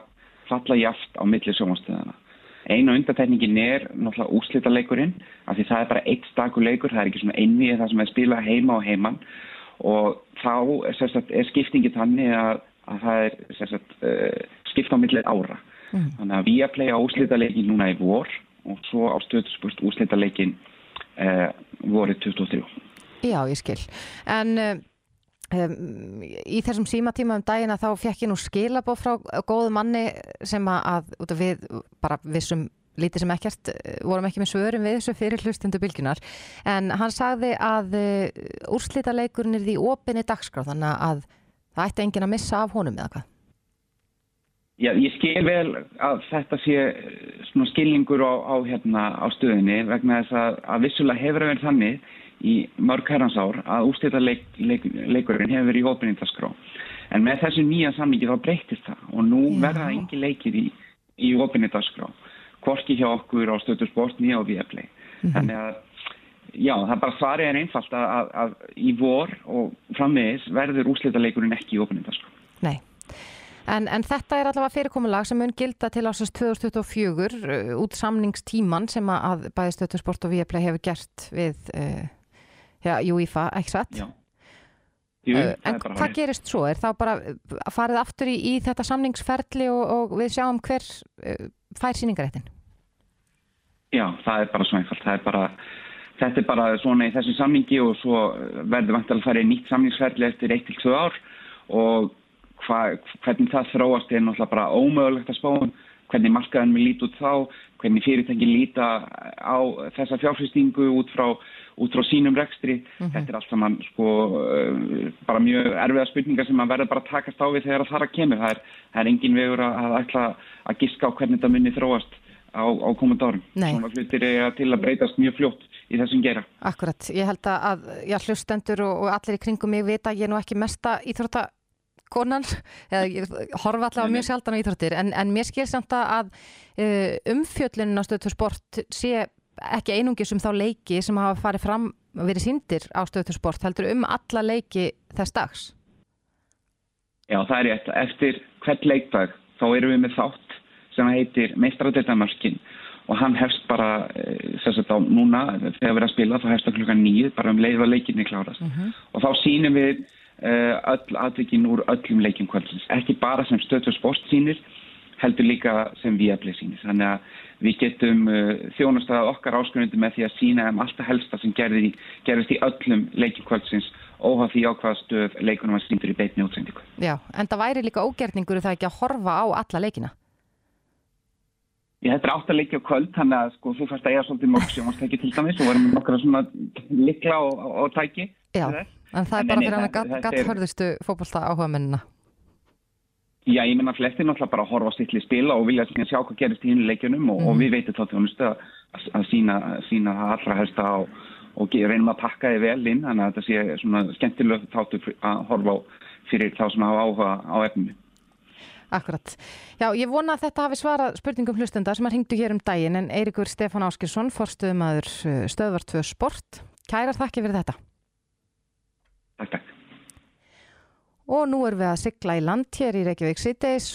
falla jaft á milli sjónastöðana. Einu undatækningin er náttúrulega úslita leikurinn af því það er bara eitt stakur leikur, það er ekki svona einni það sem er spila heima og heimann og þá er, er skiptingi þannig að, að það er sagt, uh, skipt á milli ára. Mm. Þannig að við að playa úslítaleikin núna í vor og svo á stöðspust úslítaleikin uh, vorið 2003. Já, ég skil. En uh, um, í þessum símatíma um dagina þá fekk ég nú skilabóð frá góðu manni sem að, að við bara vissum lítið sem ekkert, eh, vorum ekki með svörum við þessu fyrir hlustundu bylginar en hann sagði að úrslítaleikurinn er því opinni dagskráð þannig að það ætti engin að missa af honum eða hvað? Já, ég skil vel að þetta sé svona skilningur á, á, hérna, á stöðinni vegna þess að, að vissulega hefur verið þannig í mörg herransár að úrstættarleikurinn leik, hefur verið í óbyrningaskrá. En með þessu nýja samlingi þá breytist það og nú Já. verða engi leikir í, í óbyrningaskrá. Korki hjá okkur á stöðursport nýja og viðaplei. Mm -hmm. Þannig að Já, það bara svarið er einfalt að, að, að í vor og frammiðis verður úrslítaleikurinn ekki í óbyrningaskrá. Nei. En, en þetta er allavega fyrirkomulag sem mun gilda til ásins 2024 uh, út samningstíman sem að bæðistötu sport og viðplay hefur gert við uh, ja, UEFA, ekki satt? Já. Jú, uh, en hvað gerist svo? Er það bara að farið aftur í, í þetta samningsferli og, og við sjáum hver uh, fær síningaréttin? Já, það er bara svo einfalt. Það er bara, þetta er bara svona í þessu samningi og svo verður vantilega að fara í nýtt samningsferli eftir 1-2 ár og hva, hvernig það þróast er náttúrulega bara ómögulegt að spáum hvernig markaðan við líti út þá hvernig fyrirtæki líta á þessa fjárfyrstingu út frá út frá sínum rekstri, mm -hmm. þetta er allt saman sko, uh, bara mjög erfiða spurningar sem maður verður bara að takast á við þegar það þarf að kemur, það er, það er engin vegur að, ætla að giska á hvernig þetta munni þróast á, á komandi árum. Svona hlutir er til að breytast mjög fljótt í þessum gera. Akkurat, ég held að já, hlustendur og, og allir í kringum mig vita ég er nú ekki mesta íþrótta konan, eða ég horfa allavega mjög sjaldan á íþróttir, en, en mér skil samt að uh, umfjöllinin á stöðtur sport sé ekki einungis um þá leiki sem hafa farið fram og verið síndir á stöðtur sport, heldur um alla leiki þess dags? Já, það er rétt. Eftir hvert leikdag þá erum við með þátt sem heitir Meistradeldamarkin og hann hefst bara, eh, þess að þá núna þegar við erum að spila, þá hefst það klukka nýð bara um leið og leikinni klárast uh mhm. -huh. og þá sínum við Eh, öll aðvikinn úr öllum leikjum kvöldsins. Ekki bara sem stöðtur sportsýnir, heldur líka sem viðablið sínir. Þannig að við getum uh, þjónastæða okkar áskrunandi með því að sína um alltaf helsta sem gerði, gerðist í öllum leikjum kvöldsins óhaf því á hvaða stöð leikunum var síndur í beitni útsendingu. Já, en það væri líka ógerningur það ekki að horfa á alla leikina? Ég hættir átt að leikja kvöld, þannig að sko, þú færst að eiga svolítið mörg sjónastæki til dæmis og varum nokkra svona likla og, og, og tæki. Já. En það er bara fyrir hann að gatt hörðustu fókbalta áhuga mennina. Já, ég menna flestir náttúrulega bara horfa á sittli spila og vilja sjá hvað gerist í hinu leikjunum og, mm. og við veitum þá þjónustu að, að sína, sína allra helsta á, og reynum að pakka þið vel inn þannig að þetta sé svona skemmtileg þáttu að horfa á fyrir þá sem hafa áhuga á efninu. Akkurat. Já, ég vona að þetta hafi svarað spurningum hlustenda sem að hringdu hér um daginn en Eirikur Stefán Áskilsson, forstuðumadur eh, stöðvart 2 Sport. Kærar þakki fyrir þetta. Takk, takk. Og nú erum við að sigla í land hér í Reykjavík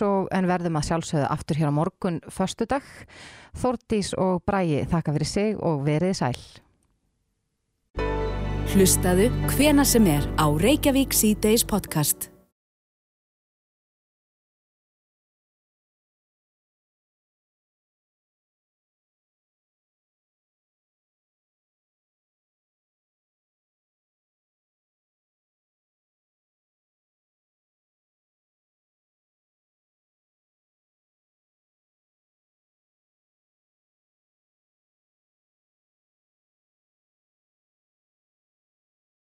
og en verðum að sjálfsögða aftur hér á morgun förstu dag. Þórtís og Bræi þakka fyrir sig og verið sæl. Hlustaðu hvena sem er á Reykjavík City's podcast.